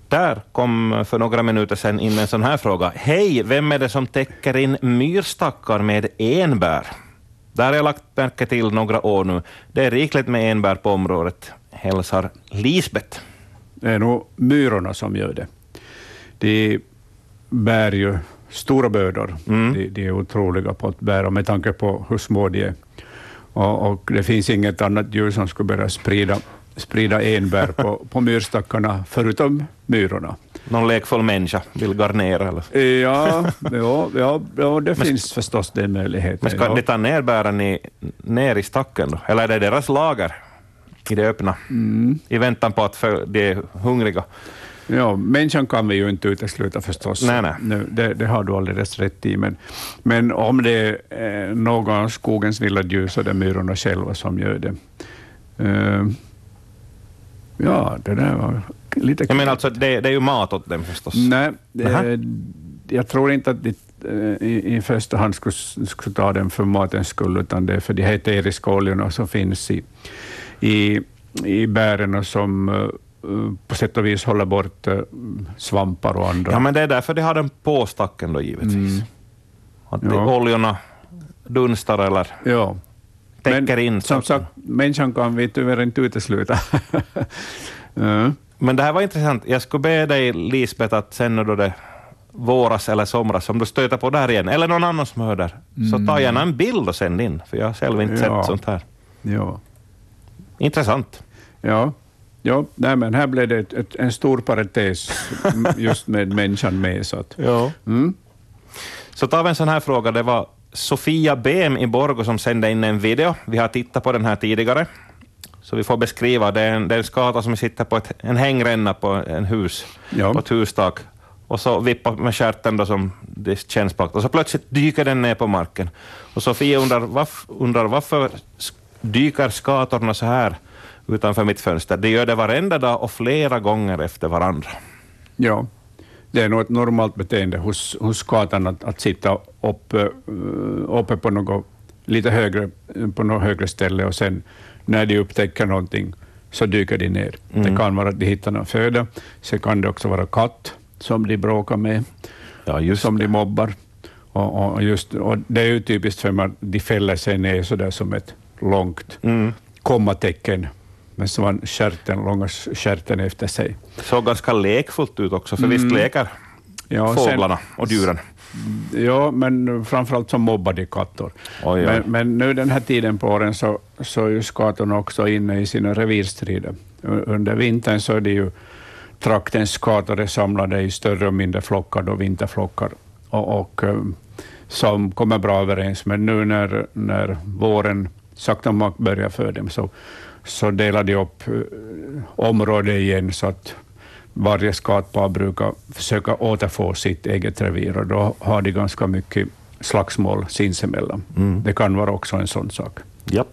Där kom för några minuter sedan in en sån här fråga. Hej, vem är det som täcker in myrstackar med enbär? Där har jag lagt märke till några år nu. Det är rikligt med enbär på området, hälsar Lisbeth. Det är nog myrorna som gör det. De bär ju stora bördor. Mm. De, de är otroliga på att bära med tanke på hur små de är. Och, och det finns inget annat djur som skulle börja sprida, sprida enbär på, på myrstackarna, förutom myrorna. Någon lekfull människa vill garnera. Eller? Ja, ja, ja, ja det finns förstås den möjligheten. Men ska ja. de ta ner bären i, ner i stacken då? Eller är det deras lager i det öppna? Mm. I väntan på att de är hungriga. Ja, människan kan vi ju inte utesluta förstås. Nej, nej. Nu, det, det har du alldeles rätt i. Men, men om det är någon av skogens vilda djur så är det myrorna själva som gör det. Eh, ja, det där var lite... Jag menar alltså, det, det är ju mat åt dem förstås. Nej, eh, jag tror inte att de eh, i, i första hand skulle, skulle ta den för matens skull, utan det är för de här eteriska oljorna som finns i, i, i bären och som eh, på sätt och vis håller bort eh, svampar och andra. Ja, men det är därför de har den på stacken då givetvis. Att de, Ja. oljorna dunstar eller Ja. täcker in. Som sagt, människan kan vi tyvärr inte utesluta. <laughs> ja. Men det här var intressant. Jag skulle be dig, Lisbeth, att sen då det våras eller somras, om du stöter på det här igen, eller någon annan som hör där, så ta gärna en bild och sänd in, för jag har själv inte Ja. sett sånt här. Ja. Intressant. Ja, ja nej, men här blev det ett, ett, en stor parentes <laughs> just med människan med. Så att, Ja. mm, Så tar vi en sån här fråga. Det var Sofia Bem i Borgo som sände in en video. Vi har tittat på den här tidigare, så vi får beskriva. Det är en, det är en skata som sitter på ett, en hängränna på en hus, Ja. på ett hustak, och så vippar med stjärten då som det känns på. Och så plötsligt dyker den ner på marken. Och Sofia undrar, varf, undrar varför dyker skatorna så här utanför mitt fönster? De gör det varenda dag och flera gånger efter varandra. ja. Det är nog ett normalt beteende hos, hos skatan att, att sitta uppe, eh, uppe på något lite högre, på något högre ställe och sen när de upptäcker någonting så dyker de ner. Det kan vara att de hittar någon föda, sen kan det också vara katt som de bråkar med. Ja, som de mobbar. Och, och, just, och det är ju typiskt för att de fäller sig ner så där som ett långt Mm. kommatecken med sådan stjärten, långa stjärten efter sig. såg ganska lekfullt ut också, för visst leker Mm. Ja, sen- fåglarna och djuren. Ja, men framförallt som mobbar de katter. Oj, oj. Men, men nu den här tiden på åren så, så är ju skatorna också inne i sina revirstrider. Under vintern så är det ju traktens skatare samlade i större och mindre flockar, då vinterflockar, och, och eh, som kommer bra överens. Men nu när, när våren sakta börjar för dem så, så delar de upp eh, området igen så att varje skatpar brukar försöka återfå sitt eget revir och då har de ganska mycket slagsmål sinsemellan. Det kan vara också en sån sak. Ja.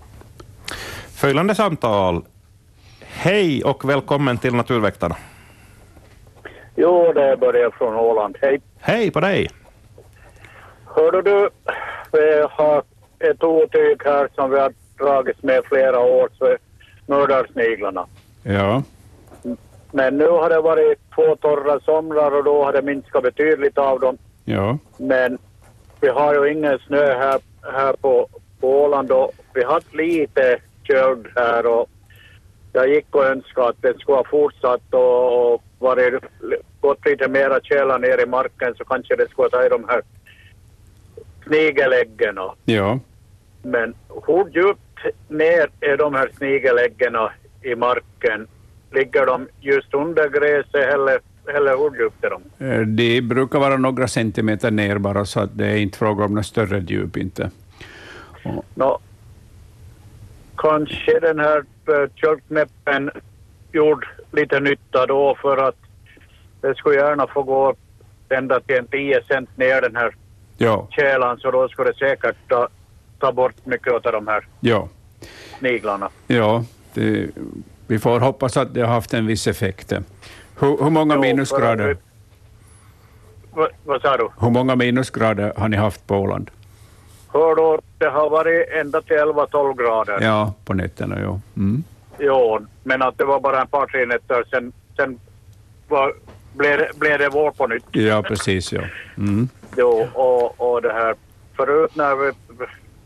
Följande samtal. Hej och välkommen till Naturväktarna. Jo, det är Börje från Åland. Hej. Hej på dig! Hörde du, vi har ett otyg här som vi har dragits med flera år, så är mördarsniglarna. Ja, Men nu har det varit två torra somrar och då har det minskat betydligt av dem. ja, Men vi har ju ingen snö här, här på, på Åland och vi har haft lite köld här och jag gick och önskade att det skulle ha fortsatt och, och varit, gått lite mera källa ner i marken så kanske det skulle ha tagit de här snigeläggen. ja. Men hur djupt ner är de här snigeläggen i marken? Ligger de just under gräset eller, eller hur djupt är de? Eh, De brukar vara några centimeter ner bara, så att det är inte fråga om något större djup. Inte. Nå, kanske den här köldknäppen gjorde lite nytta då för att det skulle gärna få gå ända till en 10 cent ner den här Ja, så då skulle det säkert ta, ta bort mycket av de här ja, sniglarna. ja. Det, vi får hoppas att det har haft en viss effekt. Hur, hur, många, minusgrader, vad sa du? hur många minusgrader har ni haft på Åland? Hör då, det har varit ända till 11-12 grader. Ja, på nätterna. Ja. Mm. Jo, men att det var bara en par tre nätter sen, sen var blev, det- blev det vår på nytt. Ja, precis. Ja. Mm. Jo, och, och det här förut när vi,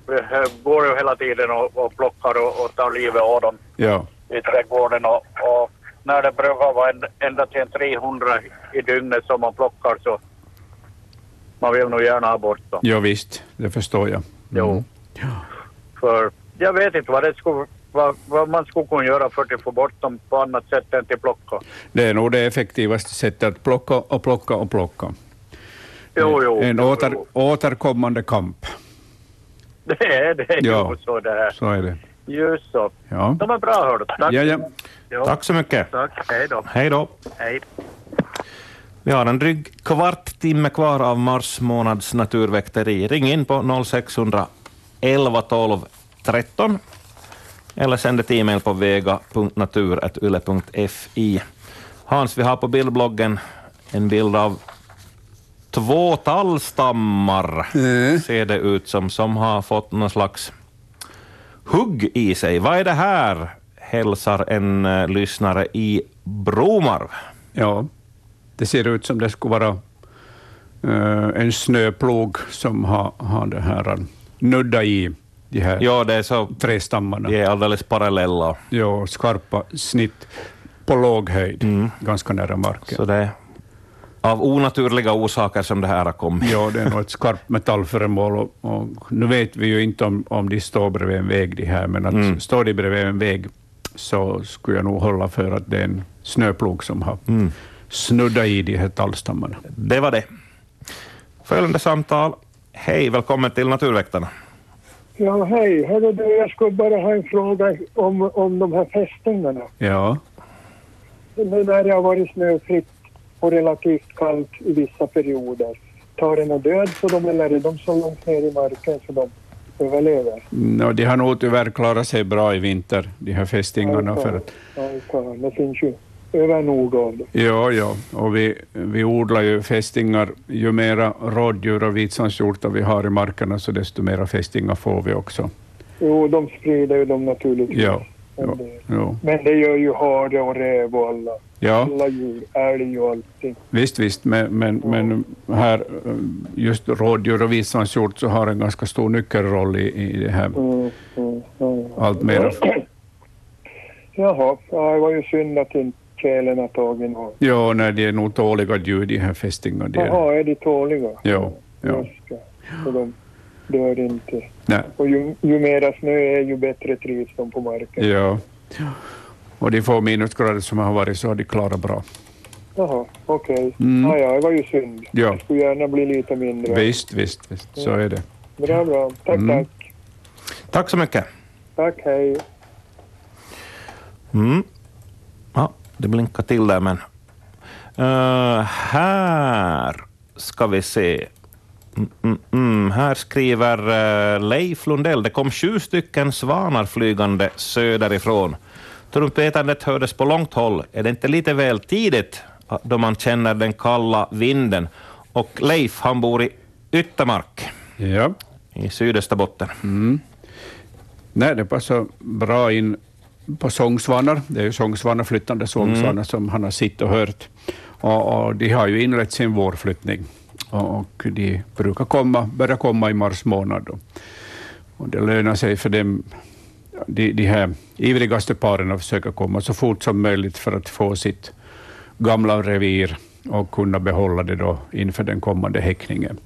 vi går ju hela tiden och, och plockar och, och tar livet av dem Ja. I trädgården och, och när det brukar vara ända till en 300 i dygnet som man plockar så man vill nog gärna ha bort dem. ja, visst. Det förstår jag. Jo. För jag vet inte vad, det skulle, vad, vad man skulle kunna göra för att få bort dem på annat sätt än till plocka. Det är nog det effektivaste sättet att plocka och plocka och plocka. Jo, jo. en jo, åter, jo. återkommande kamp. Det är det ju så det här. Så är det. Just så. Ja. De är bra hördu. Tack. Ja, ja. Jo, Tack så mycket. Tack. Hej då. Hej då. Hej. Vi har en dryg kvart timme kvar av mars månads naturväkteri. Ring in på 0611 12 13 eller sänd ett e-mail på vega.natur.yle.fi. Hans, vi har på bildbloggen en bild av två tallstammar, ser det ut som, som har fått någon slags hugg i sig. Vad är det här? hälsar en uh, lyssnare i Bromarv. Ja, det ser ut som det skulle vara eh, en snöplog som har, har det här eh, nudda i de här Ja, det är så, trästammarna. de är alldeles parallella. Ja, skarpa snitt på låg höjd, Mm. ganska nära marken. Så det av onaturliga orsaker som det här har kommit. Ja, det är nog ett <laughs> skarpt metallföremål. Och, och nu vet vi ju inte om, om de står bredvid en väg, de här, men att Mm. står de bredvid en väg så skulle jag nog hålla för att det är en snöplog som har Mm. snuddat i de här tallstammarna. Det var det. Följande samtal. Hej, välkommen till Naturväktarna. Ja, hej. Hörru du, jag skulle bara ha en fråga om, om de här fästingarna. Ja, Nu när det har varit snöfritt och relativt kallt i vissa perioder, tar någon död på dem eller är de så långt ner i marken så de överlever? no, de har nog tyvärr klarat sig bra i vinter, de här fästingarna. För att, Ja, det finns ju över nog av det. ja, ja, och vi, vi odlar ju fästingar. Ju mera rådjur och vitsandshjortar vi har i markerna, så desto mera fästingar får vi också. Jo, de sprider ju dem naturligtvis. Ja, Men ja. Men det gör ju hare och räv och alla, ja. alla djur, älg och allting. Visst, visst, men, men, men här, just rådjur och vitsandshjort så har en ganska stor nyckelroll i, i det här Mm, mm, mm. allt mera. Jaha, ja, det var ju synd att inte tjälen har tagit något. Ja, nej, de är nog tåliga djur, de här fästingarna. Jaha, är de tåliga? ja, ja, Just det. Så de dör inte. nej, Och ju, ju mera snö är ju bättre trivs de på marken. ja. Och de få minusgrader som har varit så har de klarat bra. Jaha, okej. Mm. Ja, ja, det var ju synd. Ja. Det skulle gärna bli lite mindre. Visst, visst, visst, så är det. Bra, bra. Tack, Mm. tack. Tack så mycket. Tack, hej. Mm. Ja, det blinkar till där, men... Eh, här ska vi se. Mm, mm, mm. Här skriver uh, Leif Lundell, det kom sju stycken svanar flygande söderifrån. Trumpetandet hördes på långt håll. Är det inte lite väl tidigt ah, då man känner den kalla vinden? Och Leif, han bor i Yttermark Ja. i sydösterbotten. Nej, det passar bra in på sångsvanar. Det är ju sångsvanar, flyttande sångsvanar som han har sett och hört. Och, och de har ju inlett sin vårflyttning och, de brukar komma, börja komma i mars månad. Då. Och det lönar sig för dem, de, de här ivrigaste paren att försöka komma så fort som möjligt för att få sitt gamla revir och kunna behålla det då inför den kommande häckningen.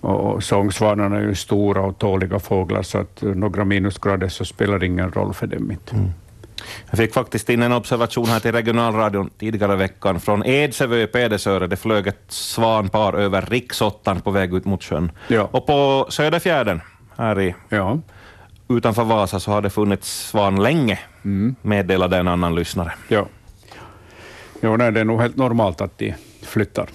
Och, och sångsvanarna är ju stora och tåliga fåglar så att några minusgrader så spelar ingen roll för dem inte. Jag fick faktiskt in en observation här till regionalradion tidigare i veckan från Edsövö i Pedersöre. Det flög ett svanpar över riksåttan på väg ut mot sjön. Ja. Och på Söderfjärden, här i, Ja. utanför Vasa, så har det funnits svan länge, meddelade en annan lyssnare. Ja. Jo, nej, det är nog helt normalt att de flyttar.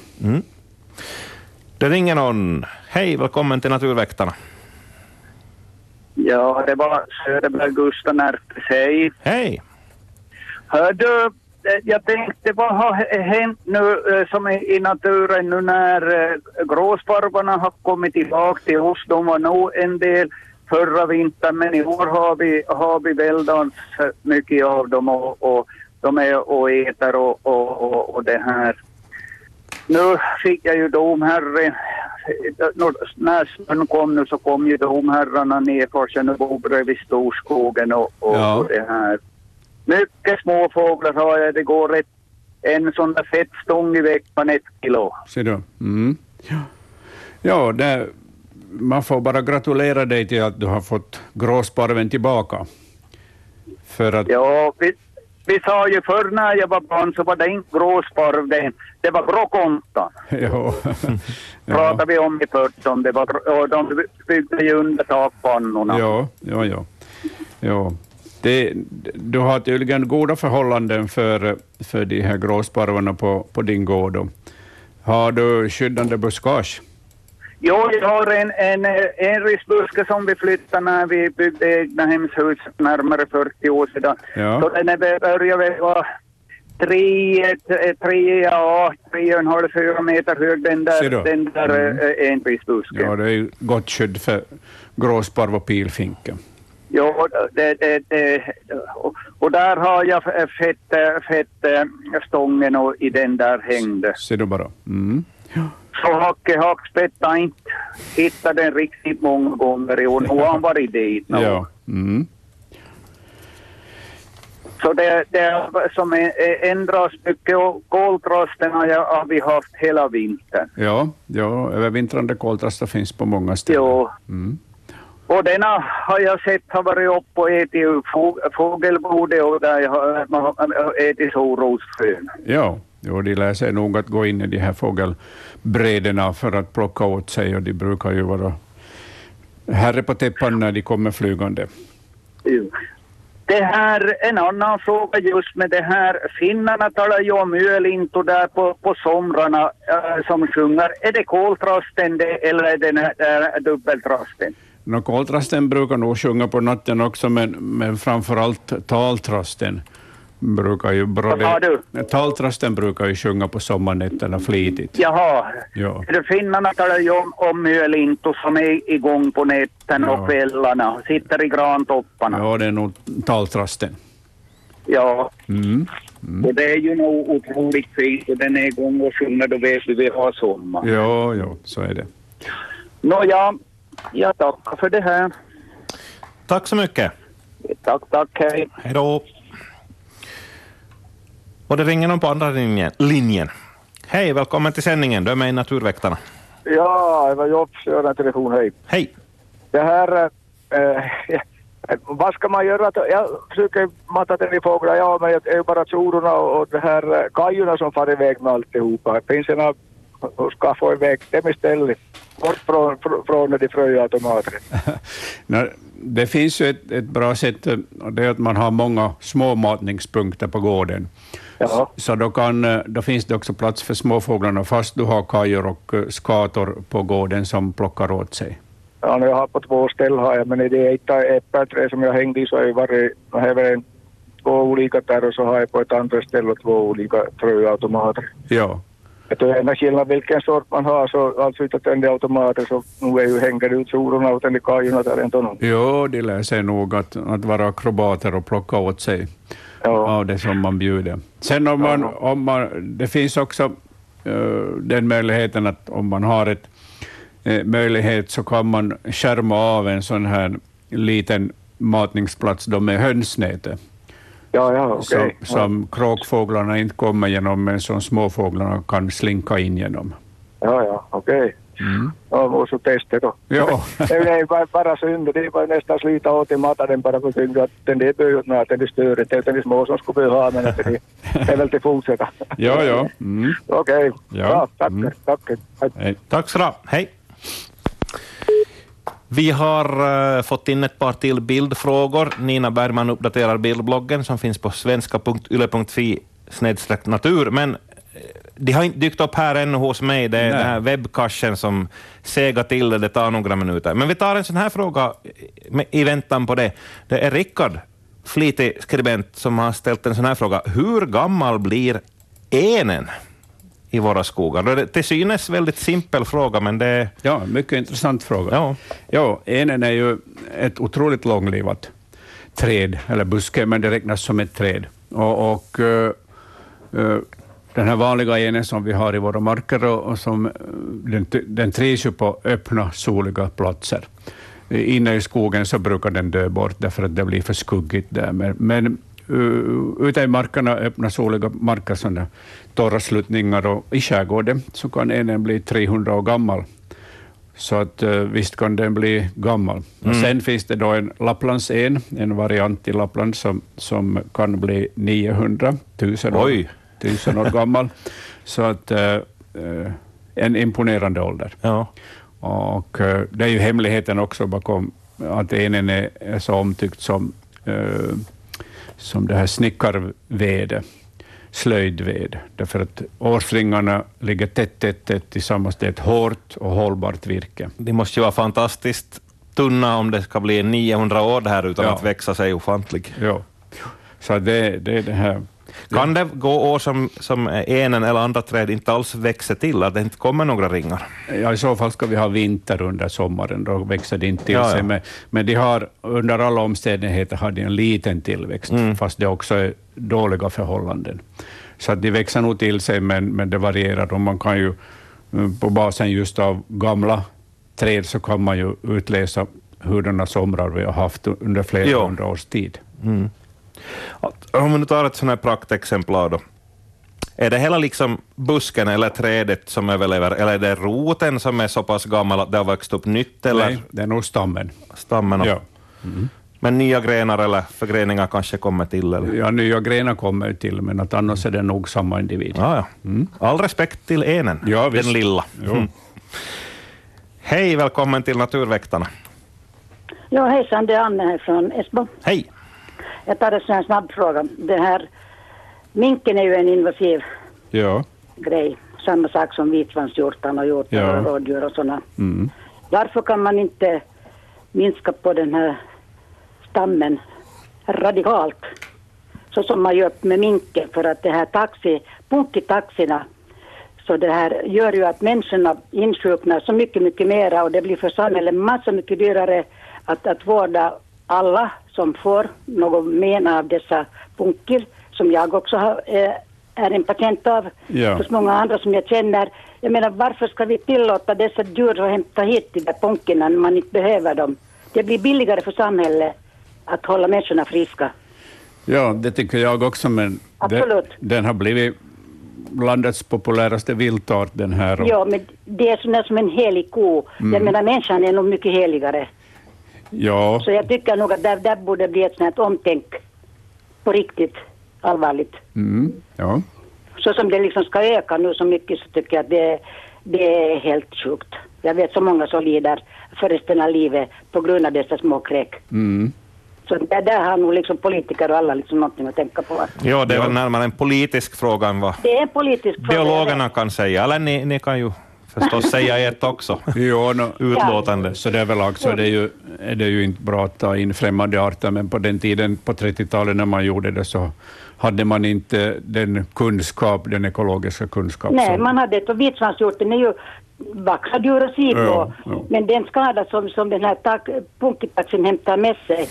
Det ringer någon. Hej, välkommen till Naturväktarna. Ja, det var Söderberg Gustav Närpes. Hej. Hej! Hör du, eh, jag tänkte vad har hänt nu eh, som i, i naturen nu när eh, gråsparvarna har kommit tillbaka till oss. De var nog en del förra vintern men i år har vi, har vi väldans mycket av dem och, och de är och äter och, och, och, och det här. nu fick jag ju domherre. När snön kom nu så kom ju domherrarna ner för Tjärnöbo bredvid Storskogen och, och, Ja. och det här. Mycket små fåglar har jag. Det går ett, en sån där fettstång i veckan, ett kilo. Ser du? Mm. Ja, ja det, man får bara gratulera dig till att du har fått gråsparven tillbaka. För att, Ja, vi, vi sa ju förr när jag var barn så var det inte gråsparv det, det var gråkontan. ja, ja, Pratade vi om i 14. Det var, och de byggde ju under takpannorna. ja, ja, ja. ja. Det, du har tydligen goda förhållanden för, för de här gråsparvarna på, på din gård. Har du skyddande buskage? Jo, jag har en, en, en risbuske som vi flyttade när vi byggde egna hemshus närmare 40 år sedan. Ja. Så den är börjar väl vara tre, tre, ja, tre och en halv, fyra meter hög den där, den där Mm. eh, enprisbusken. Ja, det är ju gott skydd för gråsparv och pilfinke. Jo, det, det, det, och, där har jag fett, eh, fett eh, stången och i den där hängde. Ser du bara. Mm. Så Hacke Hackspett inte hittat den riktigt många gånger i år. Nu har han varit dit. nu. Ja. Mm. Så det, det som är, ändras mycket och koltrasten har, vi haft hela vintern. Ja, ja, övervintrande koltrastar finns på många ställen. Jo. Mm. Och denna har jag sett har varit uppe och ätit ur fågelbordet och där jag har, man har ätit solrosfrön. Ja, jo, de lär sig nog att gå in i de här fågelbrädorna för att plocka åt sig och de brukar ju vara herre på täppan när de kommer flygande. Jo. Det här, en annan fråga just med det här. Finnarna talar ju om ölinto där på, på somrarna äh, som sjunger. Är det koltrasten det, eller är det den här, där dubbeltrasten? Nå, koltrasten brukar nog sjunga på natten också, men, men framför allt taltrasten brukar ju... Vad sa du? Taltrasten brukar ju sjunga på sommarnätterna flitigt. Jaha, Ja. finnarna talar ju om, om ölinto som är igång på nätterna Ja. och kvällarna. Sitter i grantopparna. ja, det är nog taltrasten. Ja. Mm. Och det är ju nog otroligt fint och den är igång och sjunger då vet vi vi har sommar. Ja, ja, så är det. Nåja, jag tackar för det här. Tack så mycket. Tack, tack, hej. Hej då. Och det ringer någon på andra linjen. linjen. Hej, välkommen till sändningen. Du är med i Naturväktarna. Ja, det var Jobs Göran telefon, hej. Hej. Det här, eh, eh, vad ska man göra? Jag försöker mata den i fåglar, ja, men det är ju bara tjororna och, och det här eh, kajorna som far iväg med alltihopa. Finns det några och ska få iväg dem istället? Bort från, från, de fröautomater. <laughs> Nå, Det finns ju ett, ett bra sätt, och det är att man har många små matningspunkter på gården. Ja. Så då, kan, eh, då finns det också plats för småfåglarna, fast du har kajor och eh, skator på gården som plockar åt sig. Ja, nu jag har på två ställen har jag, men det ena äppelträd som jag hängde i så har varit, jag en, två olika där och så har jag på ett andra ställe två olika fröautomater. Ja, är enda skillnad vilken sort man har, så alltså inte tända automater så nu är ju hänger ut sororna och tända kajorna där ändå. jo, de lär sig nog att, att vara akrobater och plocka åt sig Ja. av det som man bjuder. Sen om man, om man, det finns också eh, den möjligheten att om man har ett eh, möjlighet så kan man skärma av en sån här liten matningsplats då med hönsnäte. Ja, ja, okej. som, som kråkfåglarna inte kommer genom, men som småfåglarna kan slinka in genom. Ja, ja, okej. Mm. Måste testa då. Ja. det är bara, bara synd, det bara nästan slita åt i maten den bara för synd att den är böjt att den är större. Det är små som skulle behöva ha, men att det är- väl till fortsätta. Ja, ja. Mm. Okej, Ja. ja, tack. Mm. tack. Hej. Tack så du. Hej. Vi har eh, fått in ett par till bildfrågor. Nina Bergman uppdaterar bildbloggen som finns på svenska.yle.fi snedstreck natur, men eh, de har inte dykt upp här ännu hos mig. Det är Nej. den här webbcachen som segar till det, det tar några minuter. Men vi tar en sån här fråga i väntan på det. Det är Rickard, flitig skribent, som har ställt en sån här fråga. Hur gammal blir enen i våra skogar? Det är till synes väldigt simpel fråga, men det är... Ja, mycket intressant fråga. Ja. Ja, enen är ju ett otroligt långlivat träd, eller buske, men det räknas som ett träd. Och, och eh, eh, den här vanliga enen som vi har i våra marker och, som, eh, den, den trivs ju på öppna, soliga platser. Inne i skogen så brukar den dö bort därför att det blir för skuggigt där. Men, men uh, ute i markerna, öppna, soliga marker, sådana torra sluttningar och i skärgården så kan enen bli 300 år gammal. Så att visst kan den bli gammal. Mm. Sen finns det då en Lapplands en, variant i Lappland som, som kan bli 900 000 år, tusen år gammal. Så att uh, en imponerande ålder. Ja. Och uh, det är ju hemligheten också bakom att enen är, så omtyckt som, som det här snickarvede, slöjdved, därför att årsringarna ligger tätt, tätt, tätt tillsammans. Det är ett hårt och hållbart virke. Det måste ju vara fantastiskt tunna om det ska bli 900 år det här utan ja. att växa sig ofantlig. Ja, så det, det är det här kan det gå år som, som enen eller andra träd inte alls växer till, att det inte kommer några ringar? Ja, i så fall ska vi ha vinter under sommaren, då växer det inte till ja, sig. Ja. Men, men de har, under alla omständigheter har de en liten tillväxt, mm. fast det också är dåliga förhållanden. Så att de växer nog till sig, men, men det varierar och man kan ju mm, på basen just av gamla träd så kan man ju utläsa hurdana somrar vi har haft under flera hundra års tid. Mm. Om vi nu tar ett sådant här praktexemplar då. Är det hela liksom busken eller trädet som överlever, eller är det roten som är så pass gammal att det har växt upp nytt? Eller? Nej, det är nog stammen. Stammen ja. Mm. Men nya grenar eller förgreningar kanske kommer till? Eller? Ja, nya grenar kommer till, men att annars är det nog samma individ. Ja, ja. Mm. All respekt till enen, ja, den lilla. Mm. Hej, välkommen till Naturväktarna. Ja, hejsan, det är Anne här från Esbo. Hej. Jag tar en snabb fråga. Det här, minken är ju en invasiv ja. grej. Samma sak som vitsvanshjortan och hjortar ja. och rådjur och sådana. Mm. Varför kan man inte minska på den här stammen radikalt? Så som man gör med minken för att det här taxi, punkitaxierna så det här gör ju att människorna insjuknar så mycket, mycket mera och det blir för samhället massa mycket dyrare att, att vårda alla som får något men av dessa punkter, som jag också har, eh, är en patient av, ja. hos många andra som jag känner. Jag menar, varför ska vi tillåta dessa djur att hämta hit de där punkerna när man inte behöver dem? Det blir billigare för samhället att hålla människorna friska. Ja, det tycker jag också, men Absolut. Det, den har blivit landets populäraste viltart den här. Ja, men det är som en helig ko. Mm. Jag menar, människan är nog mycket heligare. Ja. Så jag tycker nog att där, där borde bli ett sånt omtänk på riktigt allvarligt. Mm. Ja. Så som det liksom ska öka nu så mycket så tycker jag att det, det är helt sjukt. Jag vet så många som lider för resten av livet på grund av dessa små kräk. Mm. Så där, där har nog liksom politiker och alla liksom någonting att tänka på. Ja, det är väl närmare en politisk fråga än vad det är en politisk fråga, biologerna kan säga. Eller ni, ni kan ju förstås säga ert också. jo, no, Utlåtande. Så det är väl också det är, ju, är det ju inte bra att ta in främmande arter, men på den tiden, på 30-talet när man gjorde det, så hade man inte den kunskap, den ekologiska kunskap. Nej, som... man hade inte. Vitsvanshjorten är ju vackra djur att se på, ja, ja. men den skada som, som den här punkitaxen hämtar med sig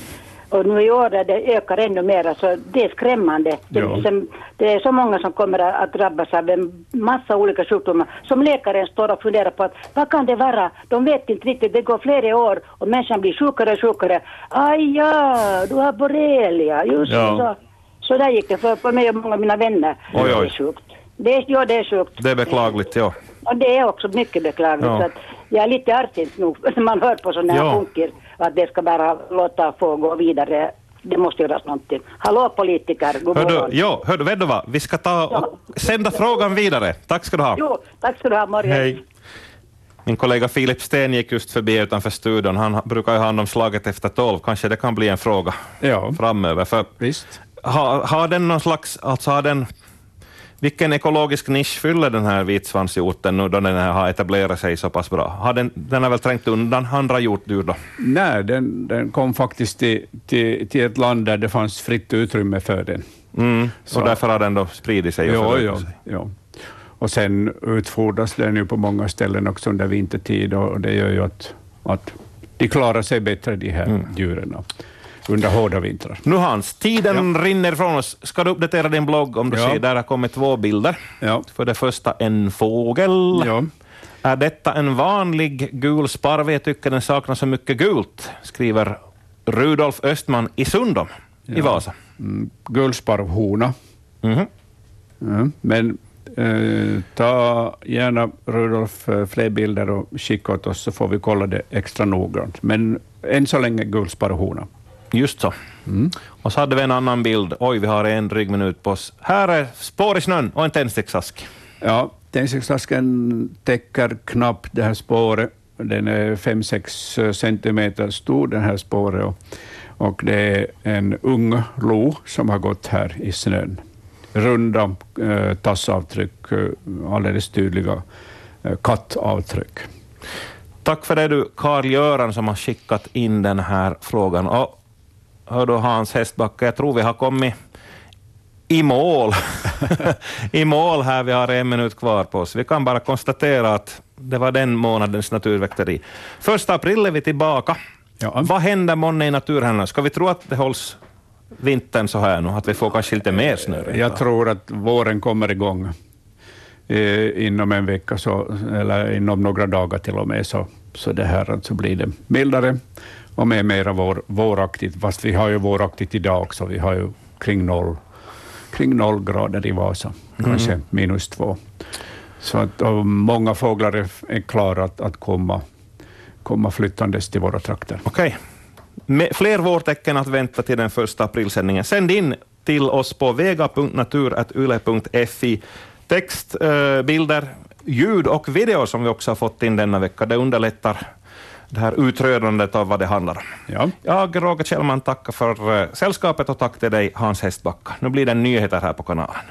och nu i år det ökar ännu mer, så det är skrämmande. Det, ja. liksom, det är så många som kommer att drabbas av en massa olika sjukdomar. Som läkaren står och funderar på att vad kan det vara? De vet inte riktigt, det går flera år och människan blir sjukare och sjukare. Aj ja, du har borrelia, just ja. så. Så där gick det för, för mig och många av mina vänner. Oj, oj. Det är sjukt. Det är, ja, det är sjukt. Det är beklagligt, ja. Och det är också mycket beklagligt. Ja. Så att jag är lite argsint nog <laughs> när man hör på sådana här ja. punkter att det ska bara låta få gå vidare. Det måste göras någonting. Hallå politiker, god hör du, Jo, hör du, vet du vad? Vi ska ta och ja. sända frågan vidare. Tack ska du ha. Jo, tack ska du ha, morgon. Hej. Min kollega Filip Sten gick just förbi utanför studion. Han brukar ju ha hand om slaget efter tolv. Kanske det kan bli en fråga ja. framöver. För Visst. Har, har den någon slags, alltså har den vilken ekologisk nisch fyller den här vitsvanshjorten nu då den har etablerat sig så pass bra? Har den, den har väl trängt undan andra hjortdjur då? Nej, den, den kom faktiskt till, till, till, ett land där det fanns fritt utrymme för den. Mm, så och därför har den då spridit sig? Och ja, ja, ja. Och sen utfodras den ju på många ställen också under vintertid och det gör ju att, att de klarar sig bättre, de här mm. djuren. Under hårda vintrar. Nu Hans, tiden rinner ifrån oss. Ska du uppdatera din blogg om du Ja. ser, där har kommit två bilder. Ja. För det första en fågel. Ja. Är detta en vanlig gul sparv? Jag tycker den saknar så mycket gult, skriver Rudolf Östman i Sundom i Ja. Vasa. Mm, Guldsparvhona. Mhm. Ja, men eh, ta gärna Rudolf eh, fler bilder och skicka åt oss så får vi kolla det extra noggrant. Men än så länge guldsparvhona. Just så. Mm. Och så hade vi en annan bild. Oj, vi har en dryg minut på oss. Här är spår i snön och en tändsticksask. Ja, tändsticksasken täcker knappt det här spåret. Den är 5-6 centimeter stor, den här spåret. Och, och det är en ung lo som har gått här i snön. Runda eh, tassavtryck, eh, alldeles tydliga eh, kattavtryck. Tack för det du, Karl-Göran, som har skickat in den här frågan. Och hör du Hans Hästbacka, jag tror vi har kommit i mål. <laughs> I mål här, vi har en minut kvar på oss. Vi kan bara konstatera att det var den månadens naturväkteri. Första april är vi tillbaka. Vad händer månne i naturhändelserna? Ska vi tro att det hålls vintern så här nu, att vi får kanske lite mer snö? Jag tror att våren kommer igång eh, inom en vecka, så, eller inom några dagar till och med, så, så det här alltså blir det mildare och med mera vår, våraktigt, fast vi har ju våraktigt idag också. Vi har ju kring noll, kring noll grader i Vasa, kanske Mm. minus två. Så att, många fåglar är, är klara att, att komma, komma flyttandes till våra trakter. Okej. Med fler vårtecken att vänta till den första aprilsändningen. Sänd in till oss på vega.natur.yle.fi. Text, eh, bilder, ljud och video som vi också har fått in denna vecka. Det underlättar det här utrödandet av vad det handlar om. Ja. Jag, Roger Kjellman, tackar för eh, sällskapet och tack till dig, Hans Hästbacka. Nu blir det nyheter här på kanalen.